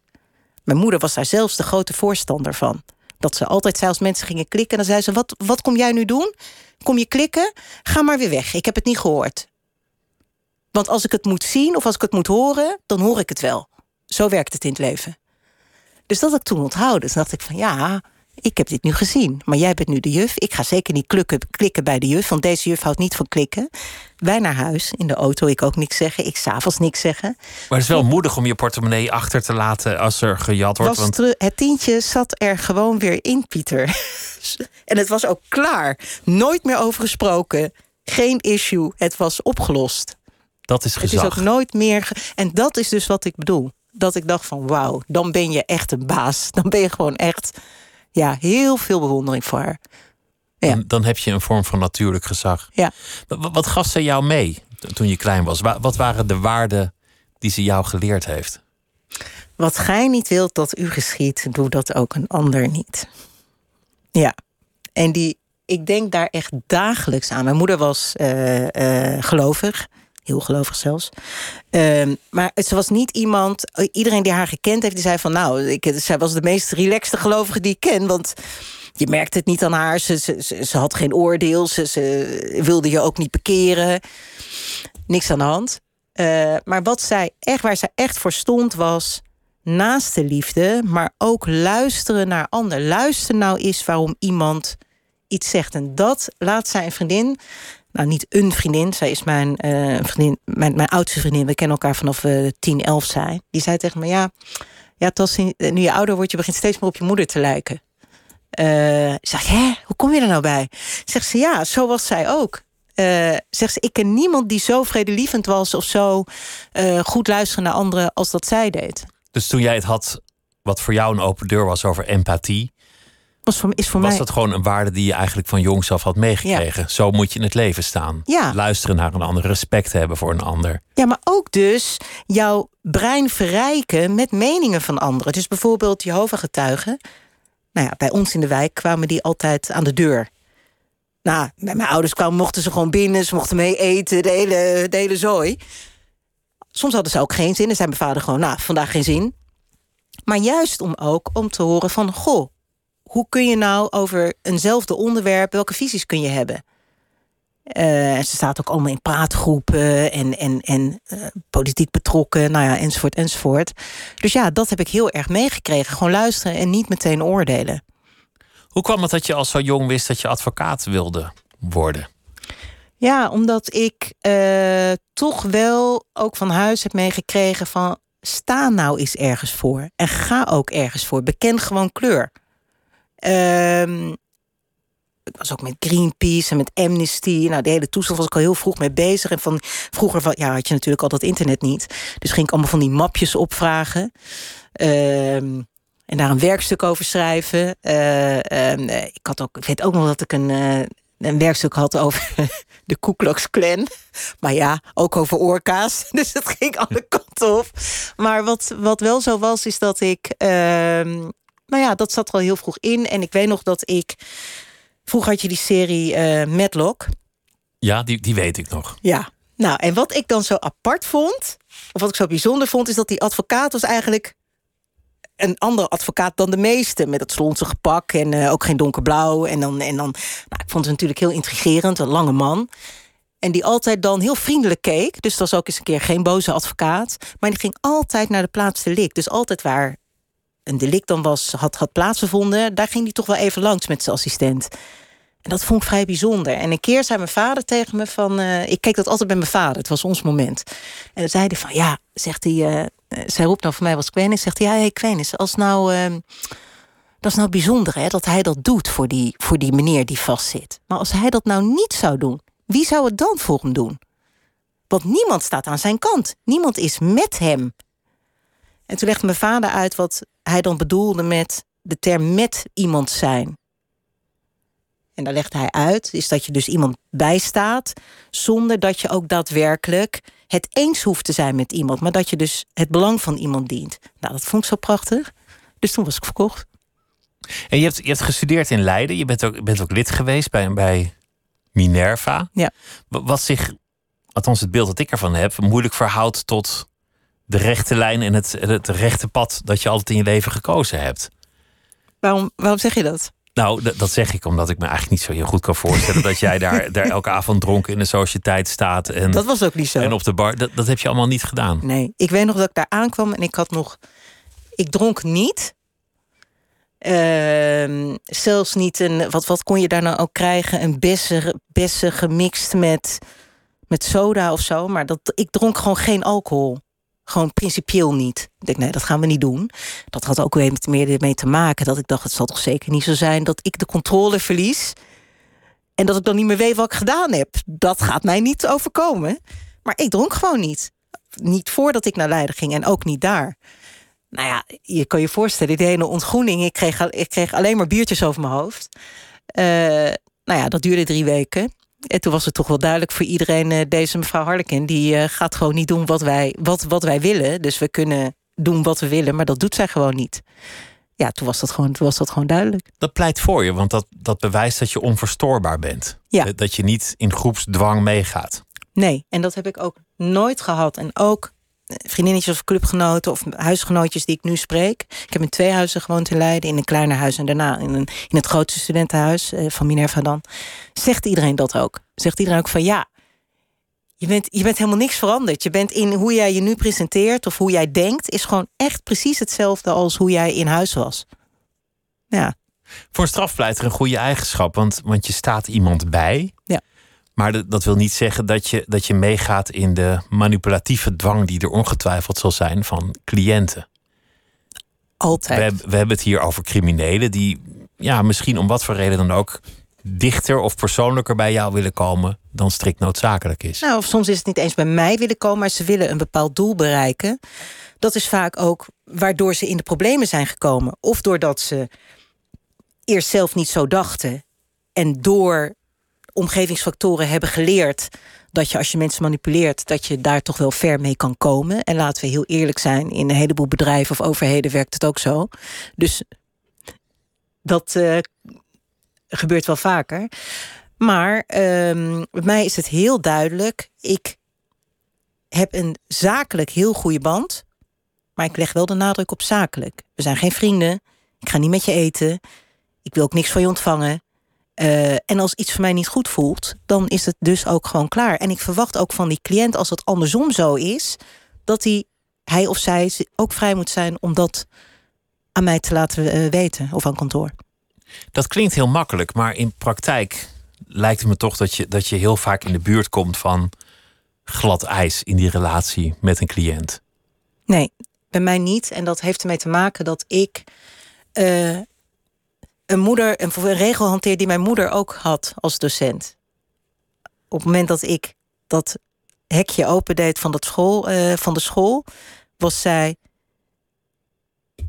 Mijn moeder was daar zelfs de grote voorstander van dat ze altijd zei als mensen gingen klikken... dan zei ze, wat, wat kom jij nu doen? Kom je klikken? Ga maar weer weg, ik heb het niet gehoord. Want als ik het moet zien of als ik het moet horen... dan hoor ik het wel. Zo werkt het in het leven. Dus dat had ik toen onthouden. Dus dacht ik van ja, ik heb dit nu gezien. Maar jij bent nu de juf. Ik ga zeker niet klukken, klikken bij de juf. Want deze juf houdt niet van klikken. Wij naar huis, in de auto. Ik ook niks zeggen. Ik s'avonds niks zeggen. Maar het is wel moedig om je portemonnee achter te laten als er gejat wordt. Want... Het tientje zat er gewoon weer in, Pieter. en het was ook klaar. Nooit meer over gesproken. Geen issue. Het was opgelost. Dat is gezag. Het is ook nooit meer... En dat is dus wat ik bedoel. Dat ik dacht van wauw, dan ben je echt een baas. Dan ben je gewoon echt ja, heel veel bewondering voor haar. Ja. Dan, dan heb je een vorm van natuurlijk gezag. Ja. Wat, wat gaf ze jou mee toen je klein was? Wat waren de waarden die ze jou geleerd heeft? Wat gij niet wilt dat u geschiet, doe dat ook een ander niet. Ja, en die, ik denk daar echt dagelijks aan. Mijn moeder was uh, uh, gelovig. Heel gelovig zelfs. Ehm, maar ze was niet iemand... Iedereen die haar gekend heeft, die zei van... nou, ik, zij was de meest relaxte gelovige die ik ken. Want je merkte het niet aan haar. Ze, ze, ze, had geen oordeel. Ze, ze wilde je ook niet bekeren. Niks aan de hand. Uh, maar wat zij echt, waar zij echt voor stond, was naast de liefde, maar ook luisteren naar ander. Luister nou eens waarom iemand iets zegt. En dat laat zij een vriendin, nou niet een vriendin, zij is mijn, uh, vriendin, mijn, mijn oudste vriendin, we kennen elkaar vanaf we uh, 10, 11 zijn. Die zei tegen me: Ja, ja tas, nu je ouder wordt, je begint steeds meer op je moeder te lijken. Uh, zeg, hè, hoe kom je er nou bij? Zegt ze, ja, zo was zij ook. Uh, zegt ze, ik ken niemand die zo vredelievend was of zo goed luisteren naar anderen als dat zij deed. Dus toen jij het had, wat voor jou een open deur was over empathie, was, voor, is voor was mij... dat gewoon een waarde die je eigenlijk van jongs af had meegekregen? Ja. Zo moet je in het leven staan. Ja. Luisteren naar een ander, respect hebben voor een ander. Ja, maar ook dus jouw brein verrijken met meningen van anderen. Dus bijvoorbeeld Jehovah-getuigen. Nou ja, bij ons in de wijk kwamen die altijd aan de deur. Nou, met mijn ouders kwamen, mochten ze gewoon binnen. Ze mochten mee eten, de hele, de hele zooi. Soms hadden ze ook geen zin. En zei mijn vader gewoon, nou, vandaag geen zin. Maar juist om ook om te horen van... goh, hoe kun je nou over eenzelfde onderwerp... welke visies kun je hebben? Uh, ze staat ook allemaal in praatgroepen en, en, en uh, politiek betrokken, nou ja, enzovoort, enzovoort. Dus ja, dat heb ik heel erg meegekregen. Gewoon luisteren en niet meteen oordelen. Hoe kwam het dat je al zo jong wist dat je advocaat wilde worden? Ja, omdat ik uh, toch wel ook van huis heb meegekregen van... sta nou eens ergens voor en ga ook ergens voor. Beken gewoon kleur. Uh, ik was ook met Greenpeace en met Amnesty. Nou, de hele toestand was ik al heel vroeg mee bezig. En van vroeger van, ja, had je natuurlijk al dat internet niet. Dus ging ik allemaal van die mapjes opvragen. Uh, en daar een werkstuk over schrijven. Uh, ik, had ook, ik weet ook nog dat ik een, uh, een werkstuk had over de Ku Klux Klan. Maar ja, ook over orka's. Dus het ging alle kanten op. Maar wat, wat wel zo was, is dat ik... nou ja, dat zat er al heel vroeg in. En ik weet nog dat ik... Vroeger had je die serie uh, Matlock. Ja, die, die weet ik nog. Ja. Nou, en wat ik dan zo apart vond... of wat ik zo bijzonder vond... is dat die advocaat was eigenlijk een andere advocaat dan de meeste. Met dat slonsige pak en uh, ook geen donkerblauw. En dan, en dan nou, ik vond het natuurlijk heel intrigerend, een lange man. En die altijd dan heel vriendelijk keek. Dus dat was ook eens een keer geen boze advocaat. Maar die ging altijd naar de plaats delict. Dus altijd waar een delict dan was, had, had plaatsgevonden... daar ging hij toch wel even langs met zijn assistent. En dat vond ik vrij bijzonder. En een keer zei mijn vader tegen me van... Uh, ik keek dat altijd bij mijn vader, het was ons moment. En dan zei hij van, ja, zegt hij... Uh, zij roept nou voor mij was Quenis, zegt hij... ja, hey Quenis, als nou... Uh, dat is nou bijzonder hè, dat hij dat doet voor die, voor die meneer die vastzit. Maar als hij dat nou niet zou doen, wie zou het dan voor hem doen? Want niemand staat aan zijn kant. Niemand is met hem. En toen legde mijn vader uit wat hij dan bedoelde met de term met iemand zijn. En daar legde hij uit, is dat je dus iemand bijstaat zonder dat je ook daadwerkelijk het eens hoeft te zijn met iemand, maar dat je dus het belang van iemand dient. Nou, dat vond ik zo prachtig. Dus toen was ik verkocht. En je hebt, je hebt gestudeerd in Leiden. Je bent ook, bent ook lid geweest bij, bij Minerva. Ja. Wat zich, althans het beeld dat ik ervan heb, moeilijk verhoudt tot de rechte lijn en het, het rechte pad dat je altijd in je leven gekozen hebt. Waarom, waarom zeg je dat? Nou, dat zeg ik omdat ik me eigenlijk niet zo heel goed kan voorstellen dat jij daar, daar elke avond dronken in de sociëteit staat. En, dat was ook niet zo. En op de bar. Dat, dat heb je allemaal niet gedaan. Nee, ik weet nog dat ik daar aankwam en ik had nog. Ik dronk niet. Uh, zelfs niet een. Wat, wat kon je daar nou ook krijgen? Een bessen, bessen gemixt met, met soda of zo. Maar dat, ik dronk gewoon geen alcohol. Gewoon principieel niet. Ik denk, nee, dat gaan we niet doen. Dat had ook weer meer mee te maken. Dat ik dacht, het zal toch zeker niet zo zijn dat ik de controle verlies. En dat ik dan niet meer weet wat ik gedaan heb. Dat gaat mij niet overkomen. Maar ik dronk gewoon niet. Niet voordat ik naar Leiden ging en ook niet daar. Nou ja, je kan je voorstellen, die hele ontgroening. Ik kreeg, ik kreeg alleen maar biertjes over mijn hoofd. Uh, nou ja, dat duurde drie weken. En toen was het toch wel duidelijk voor iedereen... Uh, deze mevrouw Harlekin, die uh, gaat gewoon niet doen wat wij, wat, wat wij willen. Dus we kunnen doen wat we willen, maar dat doet zij gewoon niet. Ja, toen was dat gewoon, toen was dat gewoon duidelijk. Dat pleit voor je, want dat, dat bewijst dat je onverstoorbaar bent. Ja. Dat je niet in groepsdwang meegaat. Nee, en dat heb ik ook nooit gehad. En ook vriendinnetjes of clubgenoten of huisgenootjes die ik nu spreek. Ik heb in twee huizen gewoond in Leiden. In een kleiner huis en daarna in, in het grootste studentenhuis eh, van Minerva dan. Zegt iedereen dat ook. Zegt iedereen ook van ja, je bent, je bent helemaal niks veranderd. Je bent in hoe jij je nu presenteert of hoe jij denkt... is gewoon echt precies hetzelfde als hoe jij in huis was. Ja. Voor een strafpleiter een goede eigenschap, want, want je staat iemand bij. Maar dat wil niet zeggen dat je, dat je meegaat in de manipulatieve dwang die er ongetwijfeld zal zijn van cliënten. Altijd. We, we hebben het hier over criminelen die ja, misschien om wat voor reden dan ook dichter of persoonlijker bij jou willen komen dan strikt noodzakelijk is. Nou, of soms is het niet eens bij mij willen komen, maar ze willen een bepaald doel bereiken. Dat is vaak ook waardoor ze in de problemen zijn gekomen. Of doordat ze eerst zelf niet zo dachten en door omgevingsfactoren hebben geleerd dat je als je mensen manipuleert, dat je daar toch wel ver mee kan komen. En laten we heel eerlijk zijn, in een heleboel bedrijven of overheden werkt het ook zo. Dus dat uh, gebeurt wel vaker. Maar bij mij is het heel duidelijk. Ik heb een zakelijk heel goede band. Maar ik leg wel de nadruk op zakelijk. We zijn geen vrienden. Ik ga niet met je eten. Ik wil ook niks van je ontvangen. Uh, en als iets voor mij niet goed voelt, dan is het dus ook gewoon klaar. En ik verwacht ook van die cliënt, als het andersom zo is, dat hij, hij of zij ook vrij moet zijn om dat aan mij te laten uh, weten of aan kantoor. Dat klinkt heel makkelijk, maar in praktijk lijkt het me toch dat je, dat je heel vaak in de buurt komt van glad ijs in die relatie met een cliënt. Nee, bij mij niet. En dat heeft ermee te maken dat ik uh, een moeder, een, een regel die mijn moeder ook had als docent. Op het moment dat ik dat hekje opendeed van, dat school, uh, van de school, was zij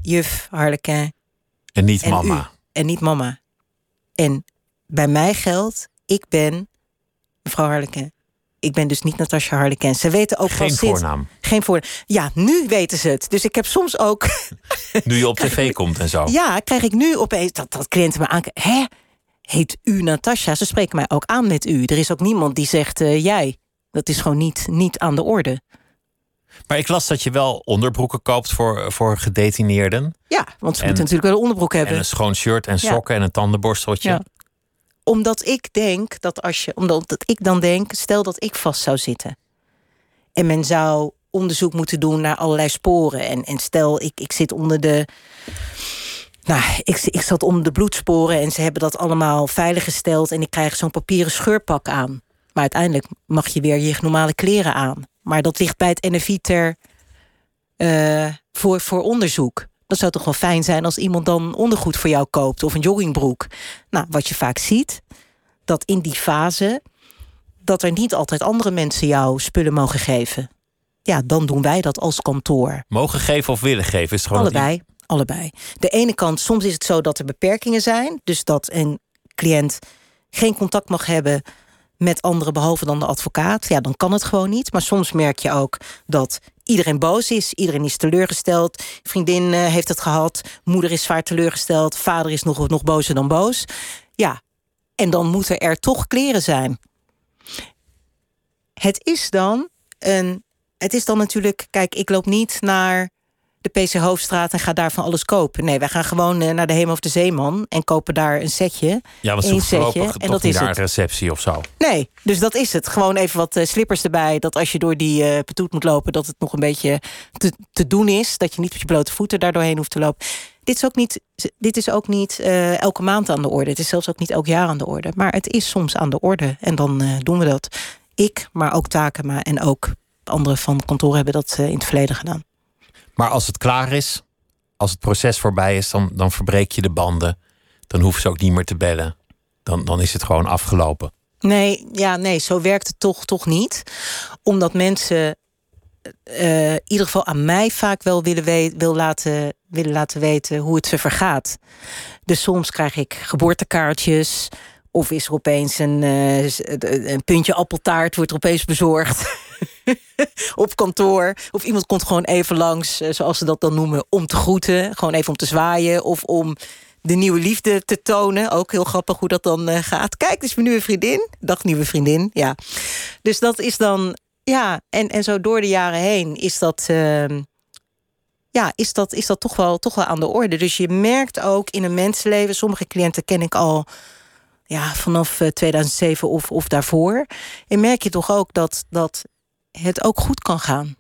juf Harlequin. En niet mama. U, en niet mama. En bij mij geldt, ik ben mevrouw Harlequin. Ik ben dus niet Natasja Harlequin. Ze weten ook Geen voornaam. Geen voornaam. Ja, nu weten ze het. Dus ik heb soms ook. Nu je op tv komt en zo. Ja, krijg ik nu opeens dat, dat cliënten me aan. Hè? Heet u Natasja? Ze spreken mij ook aan met u. Er is ook niemand die zegt uh, jij. Dat is gewoon niet, niet aan de orde. Maar ik las dat je wel onderbroeken koopt voor, voor gedetineerden. Ja, want ze en, moeten natuurlijk wel een onderbroek hebben. En een schoon shirt en sokken ja. en een tandenborsteltje. Ja omdat ik denk dat als je, omdat ik dan denk, stel dat ik vast zou zitten. En men zou onderzoek moeten doen naar allerlei sporen. En, en stel, ik, ik zit onder de. Nou, ik, ik zat onder de bloedsporen en ze hebben dat allemaal veiliggesteld. En ik krijg zo'n papieren scheurpak aan. Maar uiteindelijk mag je weer je normale kleren aan. Maar dat ligt bij het NFI ter. Uh, voor, voor onderzoek. Dat zou toch wel fijn zijn als iemand dan ondergoed voor jou koopt of een joggingbroek. Nou, wat je vaak ziet, dat in die fase dat er niet altijd andere mensen jou spullen mogen geven. Ja, dan doen wij dat als kantoor. Mogen geven of willen geven? Is gewoon allebei, allebei. De ene kant, soms is het zo dat er beperkingen zijn. Dus dat een cliënt geen contact mag hebben met anderen behalve dan de advocaat. Ja, dan kan het gewoon niet. Maar soms merk je ook dat iedereen boos is. Iedereen is teleurgesteld. Vriendin uh, heeft het gehad. Moeder is zwaar teleurgesteld. Vader is nog, nog bozer dan boos. Ja, en dan moeten er toch kleren zijn. Het is dan een. Het is dan natuurlijk. Kijk, ik loop niet naar de PC Hoofdstraat en ga daar van alles kopen. Nee, wij gaan gewoon eh, naar de Hemel of de Zeeman en kopen daar een setje. Ja, een setje en dat is daar een receptie of zo. Nee, dus dat is het. Gewoon even wat uh, slippers erbij. Dat als je door die uh, petoet moet lopen, dat het nog een beetje te, te doen is. Dat je niet met je blote voeten daar doorheen hoeft te lopen. Dit is ook niet, dit is ook niet uh, elke maand aan de orde. Het is zelfs ook niet elk jaar aan de orde. Maar het is soms aan de orde. En dan uh, doen we dat. Ik, maar ook Takema en ook anderen van kantoor hebben dat in het verleden gedaan. Maar als het klaar is, als het proces voorbij is, dan, dan verbreek je de banden. Dan hoeven ze ook niet meer te bellen. Dan, dan is het gewoon afgelopen. Nee, ja, nee, zo werkt het toch, toch niet. Omdat mensen uh, in ieder geval aan mij vaak wel willen, we wil laten, willen laten weten hoe het ze vergaat. Dus soms krijg ik geboortekaartjes. Of is er opeens een, uh, een puntje appeltaart, wordt opeens bezorgd. op kantoor. Of iemand komt gewoon even langs, uh, zoals ze dat dan noemen, om te groeten. Gewoon even om te zwaaien. Of om de nieuwe liefde te tonen. Ook heel grappig hoe dat dan uh, gaat. Kijk, dit is mijn nieuwe vriendin. Dag, nieuwe vriendin. Ja. Dus dat is dan Ja, en, en zo door de jaren heen is dat, ehm, ja, is dat, is dat toch, wel, toch wel aan de orde. Dus je merkt ook in een mensenleven, sommige cliënten ken ik al ja, vanaf 2007 of, of daarvoor. En merk je toch ook dat, dat het ook goed kan gaan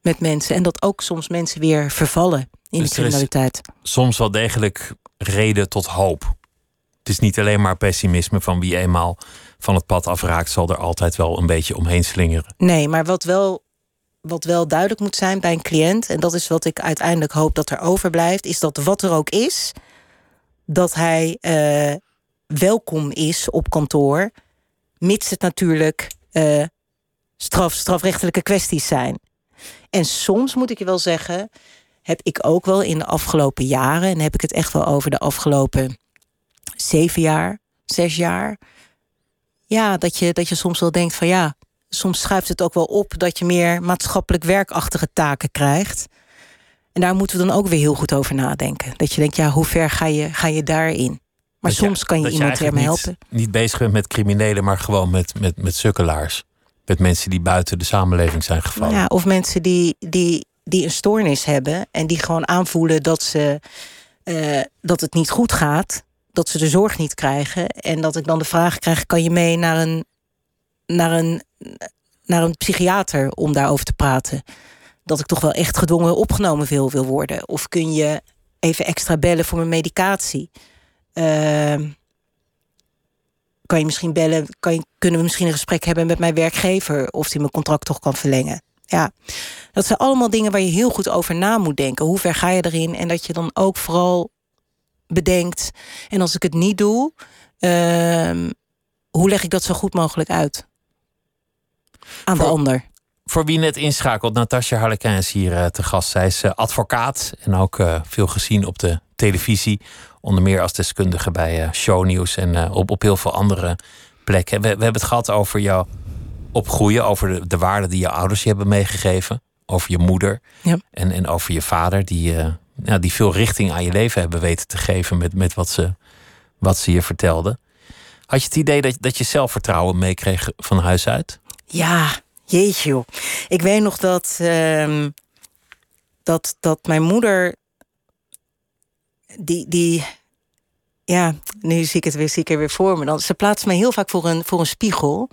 met mensen. En dat ook soms mensen weer vervallen in Dus de criminaliteit. Soms wel degelijk reden tot hoop. Het is niet alleen maar pessimisme van wie eenmaal van het pad afraakt, zal er altijd wel een beetje omheen slingeren. Nee, maar wat wel, wat wel duidelijk moet zijn bij een cliënt, en dat is wat ik uiteindelijk hoop dat er overblijft, is dat wat er ook is, dat hij eh, welkom is op kantoor, mits het natuurlijk eh, straf, strafrechtelijke kwesties zijn. En soms moet ik je wel zeggen, heb ik ook wel in de afgelopen jaren, en heb ik het echt wel over de afgelopen zeven jaar, zes jaar, ja, dat je, dat je soms wel denkt van ja, soms schuift het ook wel op dat je meer maatschappelijk werkachtige taken krijgt. En daar moeten we dan ook weer heel goed over nadenken. Dat je denkt, ja, hoe ver ga je, ga je daarin? Maar Dat soms kan je iemand ermee niet- helpen. Niet bezig bent met criminelen, maar gewoon met, met, met sukkelaars. Met mensen die buiten de samenleving zijn gevallen. Ja, of mensen die, die, die een stoornis hebben en die gewoon aanvoelen dat, ze, eh, dat het niet goed gaat, dat ze de zorg niet krijgen. En dat ik dan de vraag krijg: kan je mee naar een, naar een, naar een psychiater om daarover te praten? Dat ik toch wel echt gedwongen opgenomen wil, wil worden. Of kun je even extra bellen voor mijn medicatie? Ehm, kan je misschien bellen? Kan je, kunnen we misschien een gesprek hebben met mijn werkgever of die mijn contract toch kan verlengen? Ja, dat zijn allemaal dingen waar je heel goed over na moet denken. Hoe ver ga je erin? En dat je dan ook vooral bedenkt. En als ik het niet doe, ehm, hoe leg ik dat zo goed mogelijk uit aan de ander? Voor wie net inschakelt, Natasja Harlequin is hier eh, te gast. Zij is eh, advocaat en ook eh, veel gezien op de televisie. Onder meer als deskundige bij eh, shownieuws en eh, op, op heel veel andere plekken. We, we hebben het gehad over jouw opgroeien, over de, de waarden die je ouders je hebben meegegeven. Over je moeder Ja. en, en over je vader, die, eh, ja, die veel richting aan je leven hebben weten te geven met, met wat, ze, wat ze je vertelden. Had je het idee dat, dat je zelfvertrouwen meekreeg van huis uit? Ja, jeetje joh. Ik weet nog dat, ehm, dat, dat mijn moeder... Die, die... Ja, nu zie ik het weer, zie ik er weer voor me. Dan, ze plaatst mij heel vaak voor een, voor een spiegel.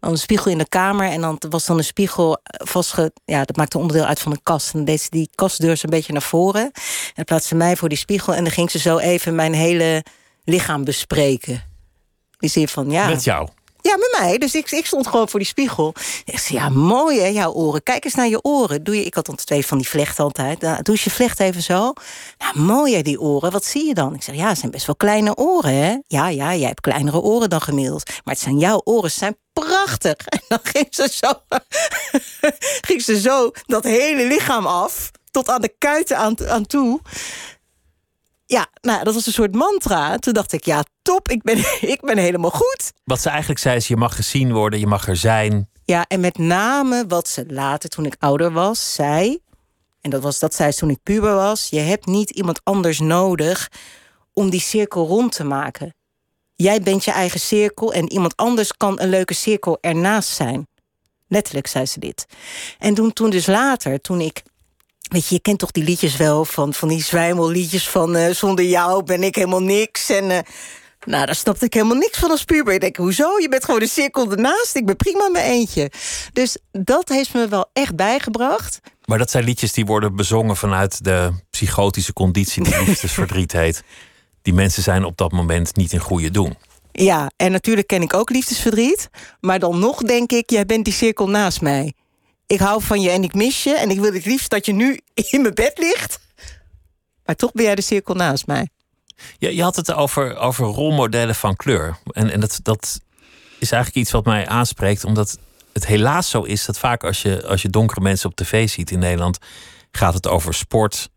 Dan een spiegel in de kamer. En dan was dan een spiegel vastge... Ja, dat maakte onderdeel uit van een kast. En dan deed ze die kastdeur een beetje naar voren. En dan plaatste mij voor die spiegel. En dan ging ze zo even mijn hele lichaam bespreken. Die zin van, ja... Met jou? Ja, met mij. Dus ik, ik stond gewoon voor die spiegel. Ik zei, ja, mooi hè, jouw oren. Kijk eens naar je oren. Doe je, ik had dan twee van die vlechten altijd. Nou, doe je vlecht even zo. Nou, mooi die oren. Wat zie je dan? Ik zeg, ja, het zijn best wel kleine oren, hè? Ja, ja, jij hebt kleinere oren dan gemiddeld. Maar het zijn jouw oren, ze zijn prachtig. En dan ging ze zo, ging ze zo dat hele lichaam af. Tot aan de kuiten aan, aan toe. Ja, nou, dat was een soort mantra. Toen dacht ik, ja, top, ik ben, ik ben helemaal goed. Wat ze eigenlijk zei is: je mag gezien worden, je mag er zijn. Ja, en met name wat ze later, toen ik ouder was, zei. En dat, was, dat zei ze toen ik puber was. Je hebt niet iemand anders nodig om die cirkel rond te maken. Jij bent je eigen cirkel en iemand anders kan een leuke cirkel ernaast zijn. Letterlijk zei ze dit. En toen, toen dus later, toen ik. Weet je, je kent toch die liedjes wel van, van die zwijmelliedjes van eh, zonder jou ben ik helemaal niks. En eh, nou, daar snapte ik helemaal niks van als puber. Ik denk, hoezo? Je bent gewoon de cirkel ernaast. Ik ben prima met eentje. Dus dat heeft me wel echt bijgebracht. Maar dat zijn liedjes die worden bezongen vanuit de psychotische conditie die liefdesverdriet heet. Die mensen zijn op dat moment niet in goede doen. Ja, en natuurlijk ken ik ook liefdesverdriet. Maar dan nog denk ik, jij bent die cirkel naast mij. Ik hou van je en ik mis je. En ik wil het liefst dat je nu in mijn bed ligt. Maar toch ben jij de cirkel naast mij. Je, je had het over, over rolmodellen van kleur. En, en dat, dat is eigenlijk iets wat mij aanspreekt, omdat het helaas zo is dat vaak als je, als je donkere mensen op tv ziet in Nederland, gaat het over sport,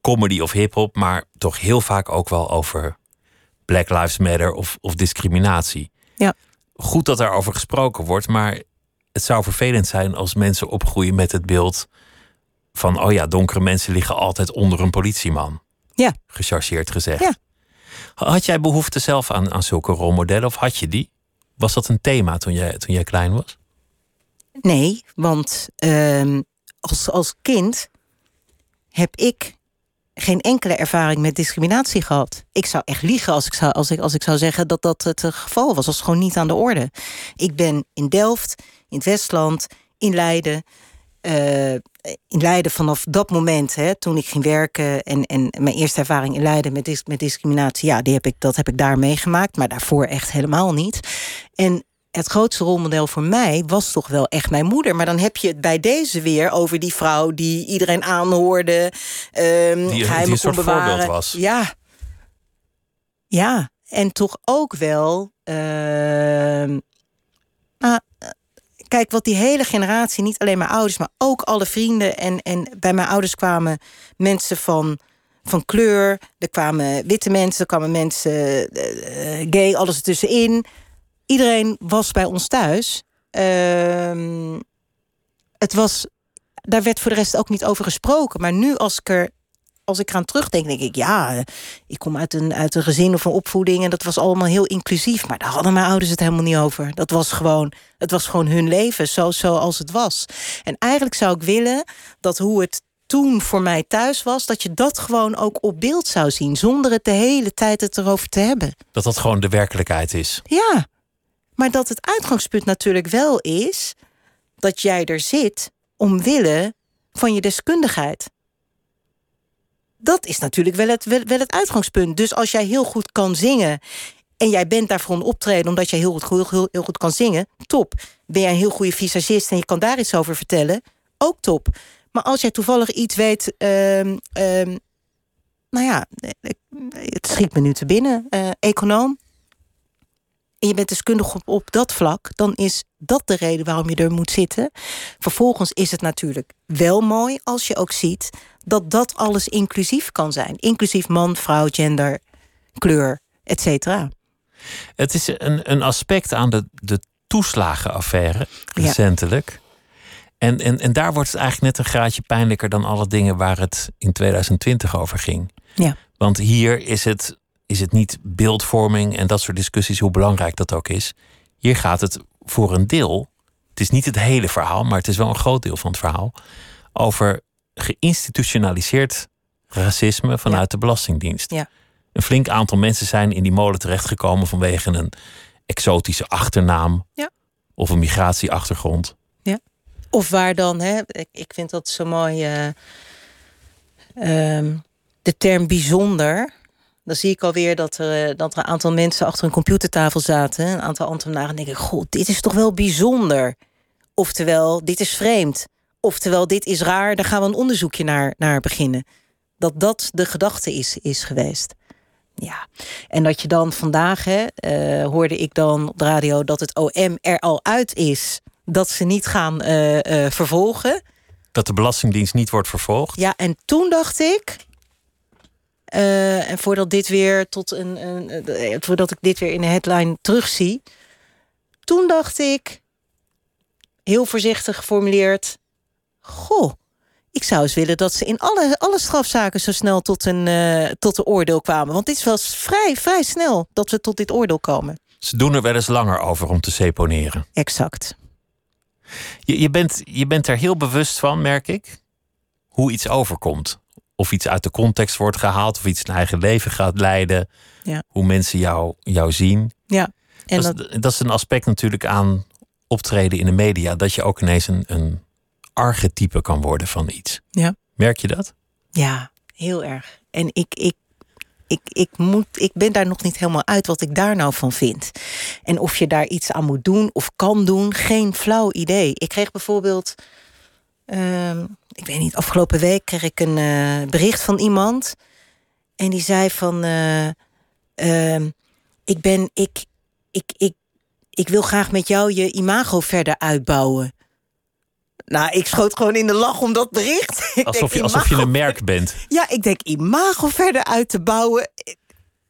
comedy of hip-hop, maar toch heel vaak ook wel over Black Lives Matter of, of discriminatie. Ja. Goed dat daarover gesproken wordt, maar het zou vervelend zijn als mensen opgroeien met het beeld van: oh ja, donkere mensen liggen altijd onder een politieman. Ja. Gechargeerd gezegd. Ja. Had jij behoefte zelf aan, aan zulke rolmodellen of had je die? Was dat een thema toen jij, toen jij klein was? Nee, want ehm, als, als kind heb ik geen enkele ervaring met discriminatie gehad. Ik zou echt liegen als ik zou, als ik, als ik zou zeggen dat dat het geval was. Dat is gewoon niet aan de orde. Ik ben in Delft, in het Westland, in Leiden. Uh, in Leiden vanaf dat moment, hè, toen ik ging werken en, en mijn eerste ervaring in Leiden met, met discriminatie, ja, die heb ik, dat heb ik daar meegemaakt, maar daarvoor echt helemaal niet. En het grootste rolmodel voor mij was toch wel echt mijn moeder. Maar dan heb je het bij deze weer over die vrouw die iedereen aanhoorde. Um, die, die een soort bewaren. voorbeeld was. Ja. Ja, en toch ook wel. Uh, nou, kijk, wat die hele generatie, niet alleen mijn ouders, maar ook alle vrienden. En, en bij mijn ouders kwamen mensen van, van kleur. Er kwamen witte mensen, er kwamen mensen uh, gay, alles ertussenin iedereen was bij ons thuis. Uh, het was, daar werd voor de rest ook niet over gesproken. Maar nu als ik er als ik eraan terugdenk, denk ik, ja, ik kom uit een, uit een gezin of een opvoeding en dat was allemaal heel inclusief. Maar daar hadden mijn ouders het helemaal niet over. Dat was gewoon, het was gewoon hun leven, zo, zoals het was. En eigenlijk zou ik willen dat hoe het toen voor mij thuis was, dat je dat gewoon ook op beeld zou zien, zonder het de hele tijd het erover te hebben. Dat dat gewoon de werkelijkheid is. Ja. Maar dat het uitgangspunt natuurlijk wel is dat jij er zit omwille van je deskundigheid. Dat is natuurlijk wel het, wel, het uitgangspunt. Dus als jij heel goed kan zingen en jij bent daarvoor een optreden omdat jij heel goed, heel, heel goed kan zingen, top. Ben jij een heel goede visagist en je kan daar iets over vertellen, ook top. Maar als jij toevallig iets weet, uh, nou ja, het schiet me nu te binnen, uh, econoom, en je bent deskundig op, op dat vlak, dan is dat de reden waarom je er moet zitten. Vervolgens is het natuurlijk wel mooi als je ook ziet dat dat alles inclusief kan zijn. Inclusief man, vrouw, gender, kleur, et cetera. Het is een, een aspect aan de, de toeslagenaffaire recentelijk. En, en, en daar wordt het eigenlijk net een graadje pijnlijker dan alle dingen waar het in 2020 over ging. Ja. Want hier is het is het niet beeldvorming en dat soort discussies, hoe belangrijk dat ook is. Hier gaat het voor een deel, het is niet het hele verhaal, maar het is wel een groot deel van het verhaal, over geïnstitutionaliseerd racisme vanuit de Belastingdienst. Ja. Een flink aantal mensen zijn in die molen terechtgekomen vanwege een exotische achternaam ja. of een migratieachtergrond. Ja. Of waar dan, hè, ik vind dat zo mooi, uh, de term bijzonder dan zie ik alweer dat er, eh, dat er een aantal mensen achter een computertafel zaten. Een aantal ambtenaren. En denk ik, god, dit is toch wel bijzonder. Oftewel, dit is vreemd. Oftewel, dit is raar. Daar gaan we een onderzoekje naar, naar beginnen. Dat dat de gedachte is, is geweest. Ja, en dat je dan vandaag, hè, uh, hoorde ik dan op de radio dat het OM er al uit is dat ze niet gaan uh, uh, vervolgen. Dat de Belastingdienst niet wordt vervolgd? Ja, en toen dacht ik, uh, en voordat dit weer tot een, een, uh, voordat ik dit weer in de headline terugzie. Toen dacht ik, heel voorzichtig geformuleerd. Goh, ik zou eens willen dat ze in alle, alle strafzaken zo snel tot een, uh, tot een oordeel kwamen. Want dit is wel vrij, vrij snel dat we tot dit oordeel komen. Ze doen er wel eens langer over om te seponeren. Exact. Je, je, bent, je bent er heel bewust van, merk ik, hoe iets overkomt of iets uit de context wordt gehaald, of iets een eigen leven gaat leiden. Ja. Hoe mensen jou, jou zien. Ja. En dat, is, dat... is een aspect natuurlijk aan optreden in de media, dat je ook ineens een, een archetype kan worden van iets. Ja. Merk je dat? Ja, heel erg. En ik, ik, ik, ik, moet, ik ben daar nog niet helemaal uit wat ik daar nou van vind. En of je daar iets aan moet doen of kan doen, geen flauw idee. Ik kreeg bijvoorbeeld Ehm, ik weet niet, afgelopen week kreeg ik een uh, bericht van iemand. En die zei van. Uh, uh, ik ben. Ik, ik, ik, ik wil graag met jou je imago verder uitbouwen. Nou, ik schoot gewoon in de lach om dat bericht. alsof, je, alsof je een merk bent. Ja, ik denk imago verder uit te bouwen.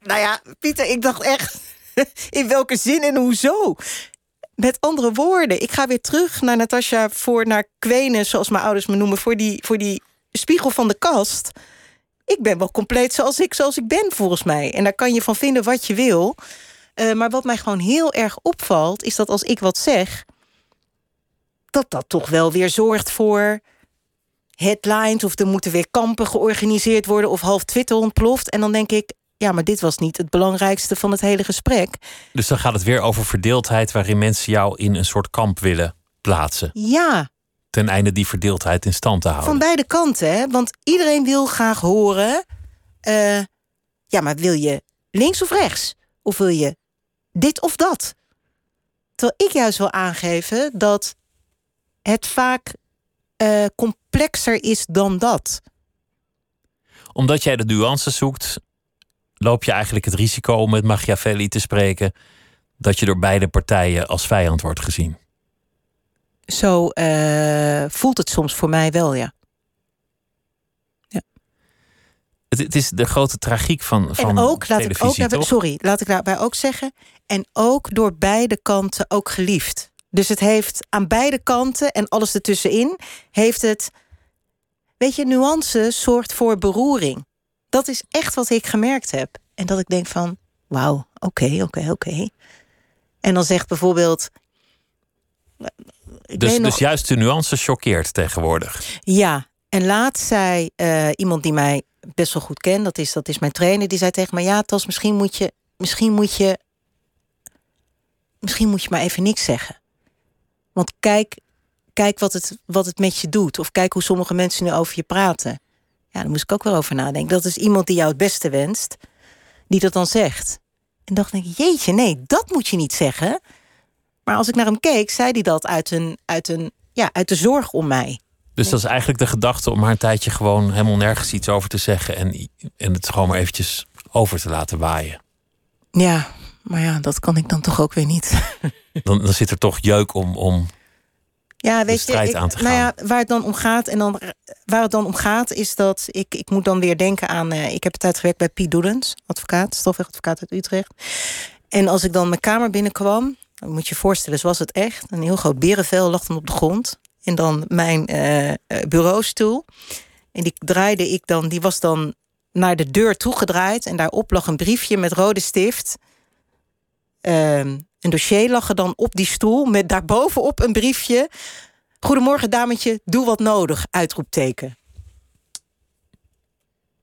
Nou ja, Pieter, ik dacht echt. In welke zin en hoezo? Met andere woorden, ik ga weer terug naar Natasja voor naar kwenen, zoals mijn ouders me noemen, voor die, voor die spiegel van de kast. Ik ben wel compleet zoals ik, zoals ik ben, volgens mij. En daar kan je van vinden wat je wil. Uh, maar wat mij gewoon heel erg opvalt, is dat als ik wat zeg, dat dat toch wel weer zorgt voor headlines... of er moeten weer kampen georganiseerd worden... of half Twitter ontploft. En dan denk ik, ja, maar dit was niet het belangrijkste van het hele gesprek. Dus dan gaat het weer over verdeeldheid... waarin mensen jou in een soort kamp willen plaatsen. Ja, Ten einde die verdeeldheid in stand te houden. van beide kanten. Hè? Want iedereen wil graag horen... eh, ja, maar wil je links of rechts? Of wil je dit of dat? Terwijl ik juist wil aangeven dat het vaak eh, complexer is dan dat. Omdat jij de nuances zoekt, loop je eigenlijk het risico om met Machiavelli te spreken dat je door beide partijen als vijand wordt gezien. Zo eh, voelt het soms voor mij wel, ja. Het, het is de grote tragiek van, van en ook, laat ik ook, televisie, toch? sorry, laat ik daarbij ook zeggen. En ook door beide kanten ook geliefd. Dus het heeft aan beide kanten en alles ertussenin, heeft het. Weet je, nuance zorgt voor beroering. Dat is echt wat ik gemerkt heb. En dat ik denk van, wauw, oké, oké, oké. En dan zegt bijvoorbeeld. Ik Dus, nog- dus juist de nuance choqueert tegenwoordig. ja, en laatst zei eh, iemand die mij best wel goed kent, dat is, dat is mijn trainer, die zei tegen me: Ja, Tas, misschien moet je, misschien moet je, misschien moet je maar even niks zeggen. Want kijk, kijk wat, het, wat het met je doet. Of kijk hoe sommige mensen nu over je praten. Ja, daar moest ik ook wel over nadenken. Dat is iemand die jou het beste wenst, die dat dan zegt. En dacht ik, jeetje, nee, dat moet je niet zeggen. Maar als ik naar hem keek, zei hij dat uit, een, uit, een, ja, uit de zorg om mij. Dus dat is eigenlijk de gedachte om maar een tijdje gewoon helemaal nergens iets over te zeggen en, en het gewoon maar eventjes over te laten waaien. Ja, maar ja, dat kan ik dan toch ook weer niet. Dan, dan zit er toch jeuk om, om Ja, weet strijd je, ik- aan te nou ja, waar het dan om gaat en dan waar het dan om gaat is dat ik ik moet dan weer denken aan eh, ik heb een tijd gewerkt bij Piet Doedens, advocaat, strafrechtadvocaat uit Utrecht. En als ik dan mijn kamer binnenkwam, dan moet je je voorstellen, zoals het echt, een heel groot berenvel lag dan op de grond en dan mijn eh, bureaustoel en die draaide ik dan, die was dan naar de deur toegedraaid en daarop lag een briefje met rode stift. Ehm, een dossier lag er dan op die stoel met daarbovenop een briefje. Goedemorgen, dametje, doe wat nodig, uitroepteken.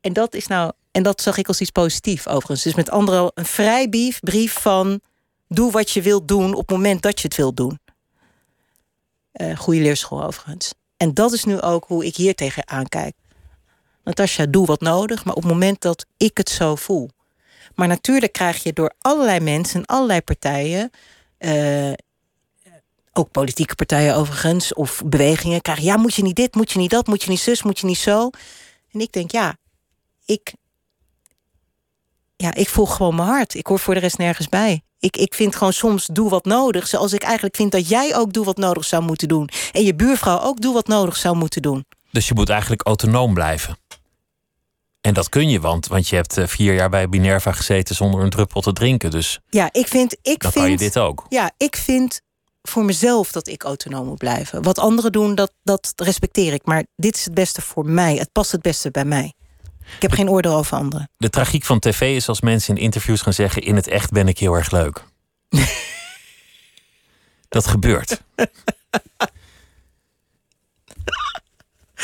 En dat is nou, en dat zag ik als iets positiefs overigens. Dus met andere een vrijbrief brief van doe wat je wilt doen op het moment dat je het wilt doen. Eh goede leerschool overigens. En dat is nu ook hoe ik hier tegenaan kijk. Natasja, doe wat nodig, maar op het moment dat ik het zo voel. Maar natuurlijk krijg je door allerlei mensen en allerlei partijen, eh, ook politieke partijen overigens, of bewegingen, krijg je, ja, moet je niet dit, moet je niet dat, moet je niet zus, moet je niet zo. En ik denk, ja, ik, ja, ik volg gewoon mijn hart. Ik hoor voor de rest nergens bij. Ik, ik vind gewoon soms doe wat nodig, zoals ik eigenlijk vind dat jij ook doe wat nodig zou moeten doen. En je buurvrouw ook doe wat nodig zou moeten doen. Dus je moet eigenlijk autonoom blijven. En dat kun je, want, want je hebt eh, vier jaar bij Minerva gezeten zonder een druppel te drinken. Dus Ja, ik vind, ik dan vind, kan je dit ook. Ja, ik vind voor mezelf dat ik autonoom moet blijven. Wat anderen doen, dat, dat respecteer ik. Maar dit is het beste voor mij. Het past het beste bij mij. Ik heb geen oordeel over anderen. De tragiek van tv is als mensen in interviews gaan zeggen: in het echt ben ik heel erg leuk. dat gebeurt.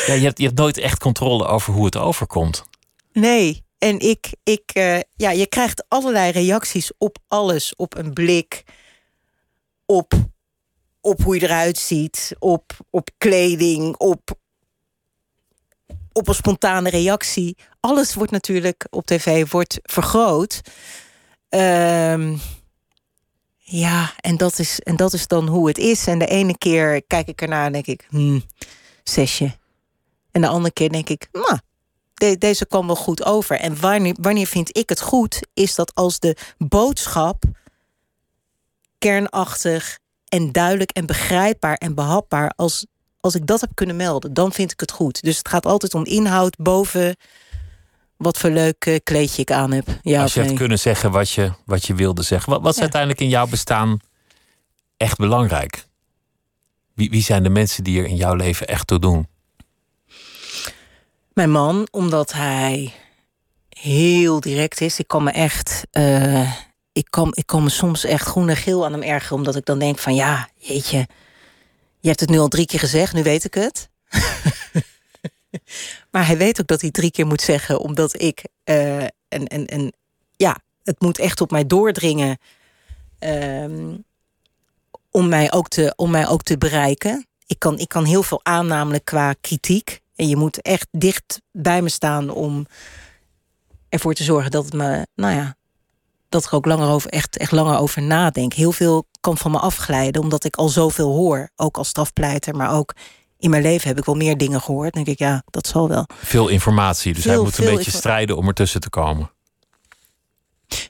Ja, je, hebt, je hebt nooit echt controle over hoe het overkomt. Nee, en ik, ik eh, ja, je krijgt allerlei reacties op alles. Op een blik, op, op hoe je eruit ziet, op, op kleding, op, op een spontane reactie. Alles wordt natuurlijk op tv wordt vergroot. Ehm, ja, en dat, is, en dat is dan hoe het is. En de ene keer kijk ik ernaar en denk ik, hmm, zesje. En de andere keer denk ik, nou, de- deze kwam wel goed over. En wanneer, wanneer vind ik het goed, is dat als de boodschap kernachtig en duidelijk en begrijpbaar en behapbaar, als, als ik dat heb kunnen melden, dan vind ik het goed. Dus het gaat altijd om inhoud boven wat voor leuk eh, kleedje ik aan heb. Ja, als je hebt nee? kunnen zeggen wat je, wat je wilde zeggen. Wat, wat is Ja. uiteindelijk in jouw bestaan echt belangrijk? Wie, wie zijn de mensen die er in jouw leven echt toe doen? Mijn man, omdat hij heel direct is. Ik kan me echt. eh, ik, kan, ik kan me soms echt groen en geel aan hem ergeren. Omdat ik dan denk van ja, jeetje. Je hebt het nu al drie keer gezegd, nu weet ik het. maar hij weet ook dat hij drie keer moet zeggen, omdat ik. Uh, en, en, en ja, het moet echt op mij doordringen. Um, om, mij ook te, om mij ook te bereiken. Ik kan, ik kan heel veel aan, namelijk qua kritiek. En je moet echt dicht bij me staan om ervoor te zorgen dat het me, nou ja, dat ik ook langer over, echt, echt langer over nadenk. Heel veel kan van me afglijden, omdat ik al zoveel hoor. Ook als strafpleiter, maar ook in mijn leven heb ik wel meer dingen gehoord. Dan denk ik, ja, dat zal wel. Veel informatie, dus hij moet een beetje strijden om ertussen te komen.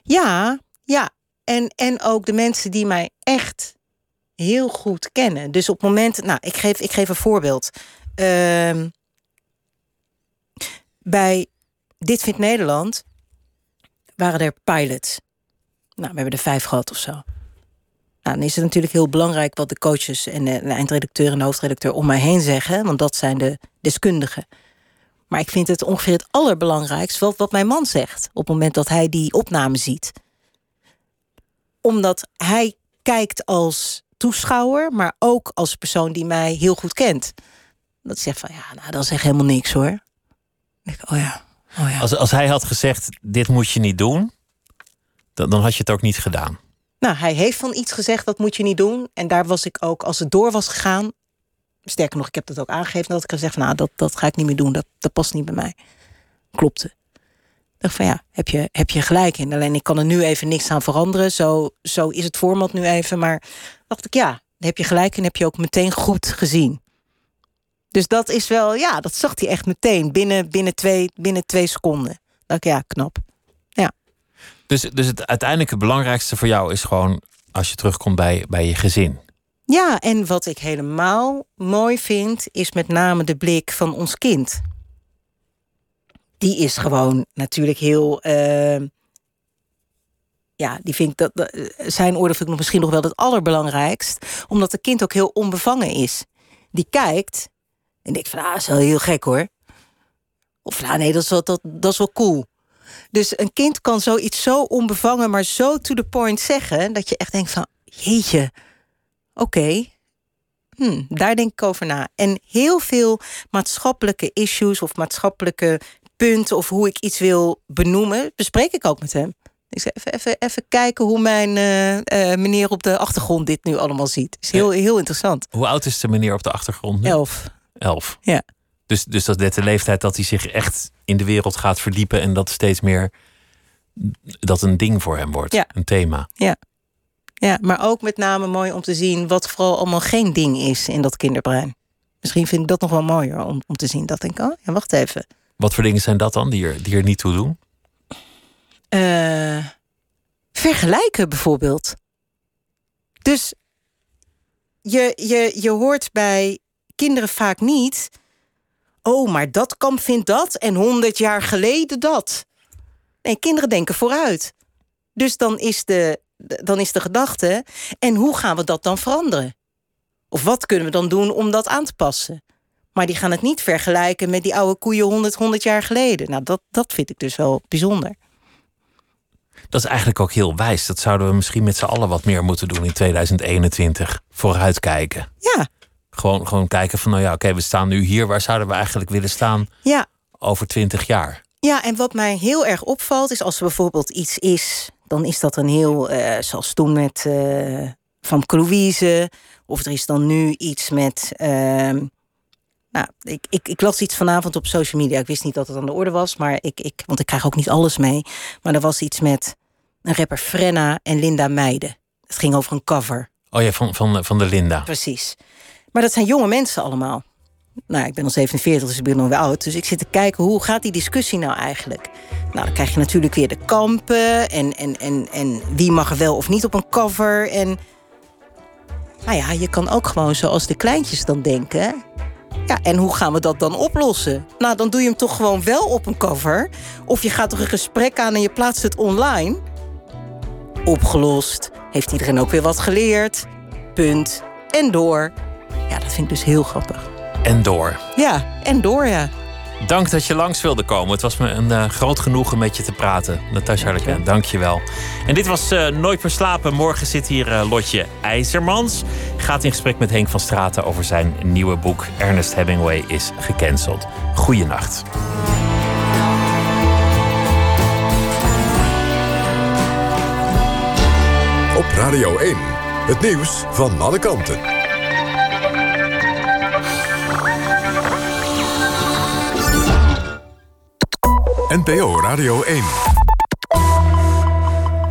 Ja, ja. En, en ook de mensen die mij echt heel goed kennen. Dus op het moment, nou, ik geef, ik geef een voorbeeld. Uh, bij Dit Vindt Nederland waren er pilots. Nou, we hebben er vijf gehad of zo. Nou, dan is het natuurlijk heel belangrijk wat de coaches en de, eindredacteur en de hoofdredacteur om mij heen zeggen, want dat zijn de deskundigen. Maar ik vind het ongeveer het allerbelangrijkst wat, wat mijn man zegt op het moment dat hij die opname ziet. Omdat hij kijkt als toeschouwer, maar ook als persoon die mij heel goed kent. Dat zegt van ja, nou, dat echt helemaal niks hoor. Ik, oh ja, oh ja. Als, als hij had gezegd: dit moet je niet doen, dan, dan had je het ook niet gedaan. Nou, hij heeft van iets gezegd dat moet je niet doen. En daar was ik ook, als het door was gegaan. Sterker nog, ik heb dat ook aangegeven dat ik gezegd nou, dat, dat ga ik niet meer doen. Dat, dat past niet bij mij. Klopte. Ik dacht van ja, heb je, heb je gelijk in. Alleen ik kan er nu even niks aan veranderen. Zo, zo is het format nu even. Maar dacht ik ja, dan heb je gelijk en heb je ook meteen goed gezien. Dus dat is wel, ja, dat zag hij echt meteen binnen, binnen, twee, binnen twee seconden. Dat ik ja, knap. Ja. Dus, dus het uiteindelijk het belangrijkste voor jou is gewoon als je terugkomt bij, bij je gezin. Ja, en wat ik helemaal mooi vind, is met name de blik van ons kind. Die is gewoon natuurlijk heel. Uh, ja, die vindt dat, dat, zijn oordeel vind ik misschien nog wel het allerbelangrijkst, omdat het kind ook heel onbevangen is. Die kijkt en denkt van, ah, dat is wel heel gek hoor. Of ah, nee, dat is, wel, dat, dat is wel cool. Dus een kind kan zoiets zo onbevangen, maar zo to the point zeggen... dat je echt denkt van, jeetje, oké, hm, daar denk ik over na. En heel veel maatschappelijke issues of maatschappelijke punten... of hoe ik iets wil benoemen, bespreek ik ook met hem. Ik zeg even, even, even kijken hoe mijn uh, uh, meneer op de achtergrond dit nu allemaal ziet. is heel, heel interessant. Hoe oud is de meneer op de achtergrond nu? Elf. Elf. Ja. Dus, dus dat is net de leeftijd dat hij zich echt in de wereld gaat verdiepen en dat steeds meer dat een ding voor hem wordt. Ja. Een thema. Ja. ja, maar ook met name mooi om te zien wat vooral allemaal geen ding is in dat kinderbrein. Misschien vind ik dat nog wel mooier om, om te zien. Dat denk ik, oh ja, wacht even. Wat voor dingen zijn dat dan die er, die er niet toe doen? Uh, vergelijken bijvoorbeeld. Dus je, je, je hoort bij kinderen vaak niet. Oh, maar dat kamp vindt dat en honderd jaar geleden dat. Nee, kinderen denken vooruit. Dus dan is, de, dan is de gedachte. En hoe gaan we dat dan veranderen? Of wat kunnen we dan doen om dat aan te passen? Maar die gaan het niet vergelijken met die oude koeien 100, 100 jaar geleden. Nou, dat, dat vind ik dus wel bijzonder. Dat is eigenlijk ook heel wijs. Dat zouden we misschien met z'n allen wat meer moeten doen in 2021. Vooruitkijken. Ja, gewoon, gewoon kijken van, nou ja, oké, we staan nu hier. Waar zouden we eigenlijk willen staan ja. over twintig jaar? Ja, en wat mij heel erg opvalt is als er bijvoorbeeld iets is, dan is dat een heel, uh, zoals toen met uh, Van Louise, of er is dan nu iets met. Uh, nou, ik, ik, ik las iets vanavond op social media. Ik wist niet dat het aan de orde was, maar ik, ik, want ik krijg ook niet alles mee. Maar er was iets met een rapper Frenna en Linda Meijden. Het ging over een cover. Oh ja, van, van, van de Linda. Precies. Maar dat zijn jonge mensen allemaal. Nou, ik ben al 47, dus ik ben nog wel oud. Dus ik zit te kijken, hoe gaat die discussie nou eigenlijk? Nou, dan krijg je natuurlijk weer de kampen... en, en, en, en wie mag er wel of niet op een cover. En nou ja, je kan ook gewoon zoals de kleintjes dan denken... Ja, en hoe gaan we dat dan oplossen? Nou, dan doe je hem toch gewoon wel op een cover. Of je gaat toch een gesprek aan en je plaatst het online. Opgelost. Heeft iedereen ook weer wat geleerd? Punt. En door. Ja, dat vind ik dus heel grappig. En door. Ja, en door, ja. Dank dat je langs wilde komen. Het was me een uh, groot genoegen met je te praten. Natasja Harleken, dank je wel. En dit was uh, Nooit Verslapen. Morgen zit hier uh, Lotje IJzermans. Gaat in gesprek met Henk van Straten over zijn nieuwe boek... Ernest Hemingway is gecanceld. Goeienacht. Op Radio 1, het nieuws van alle kanten. NPO Radio 1.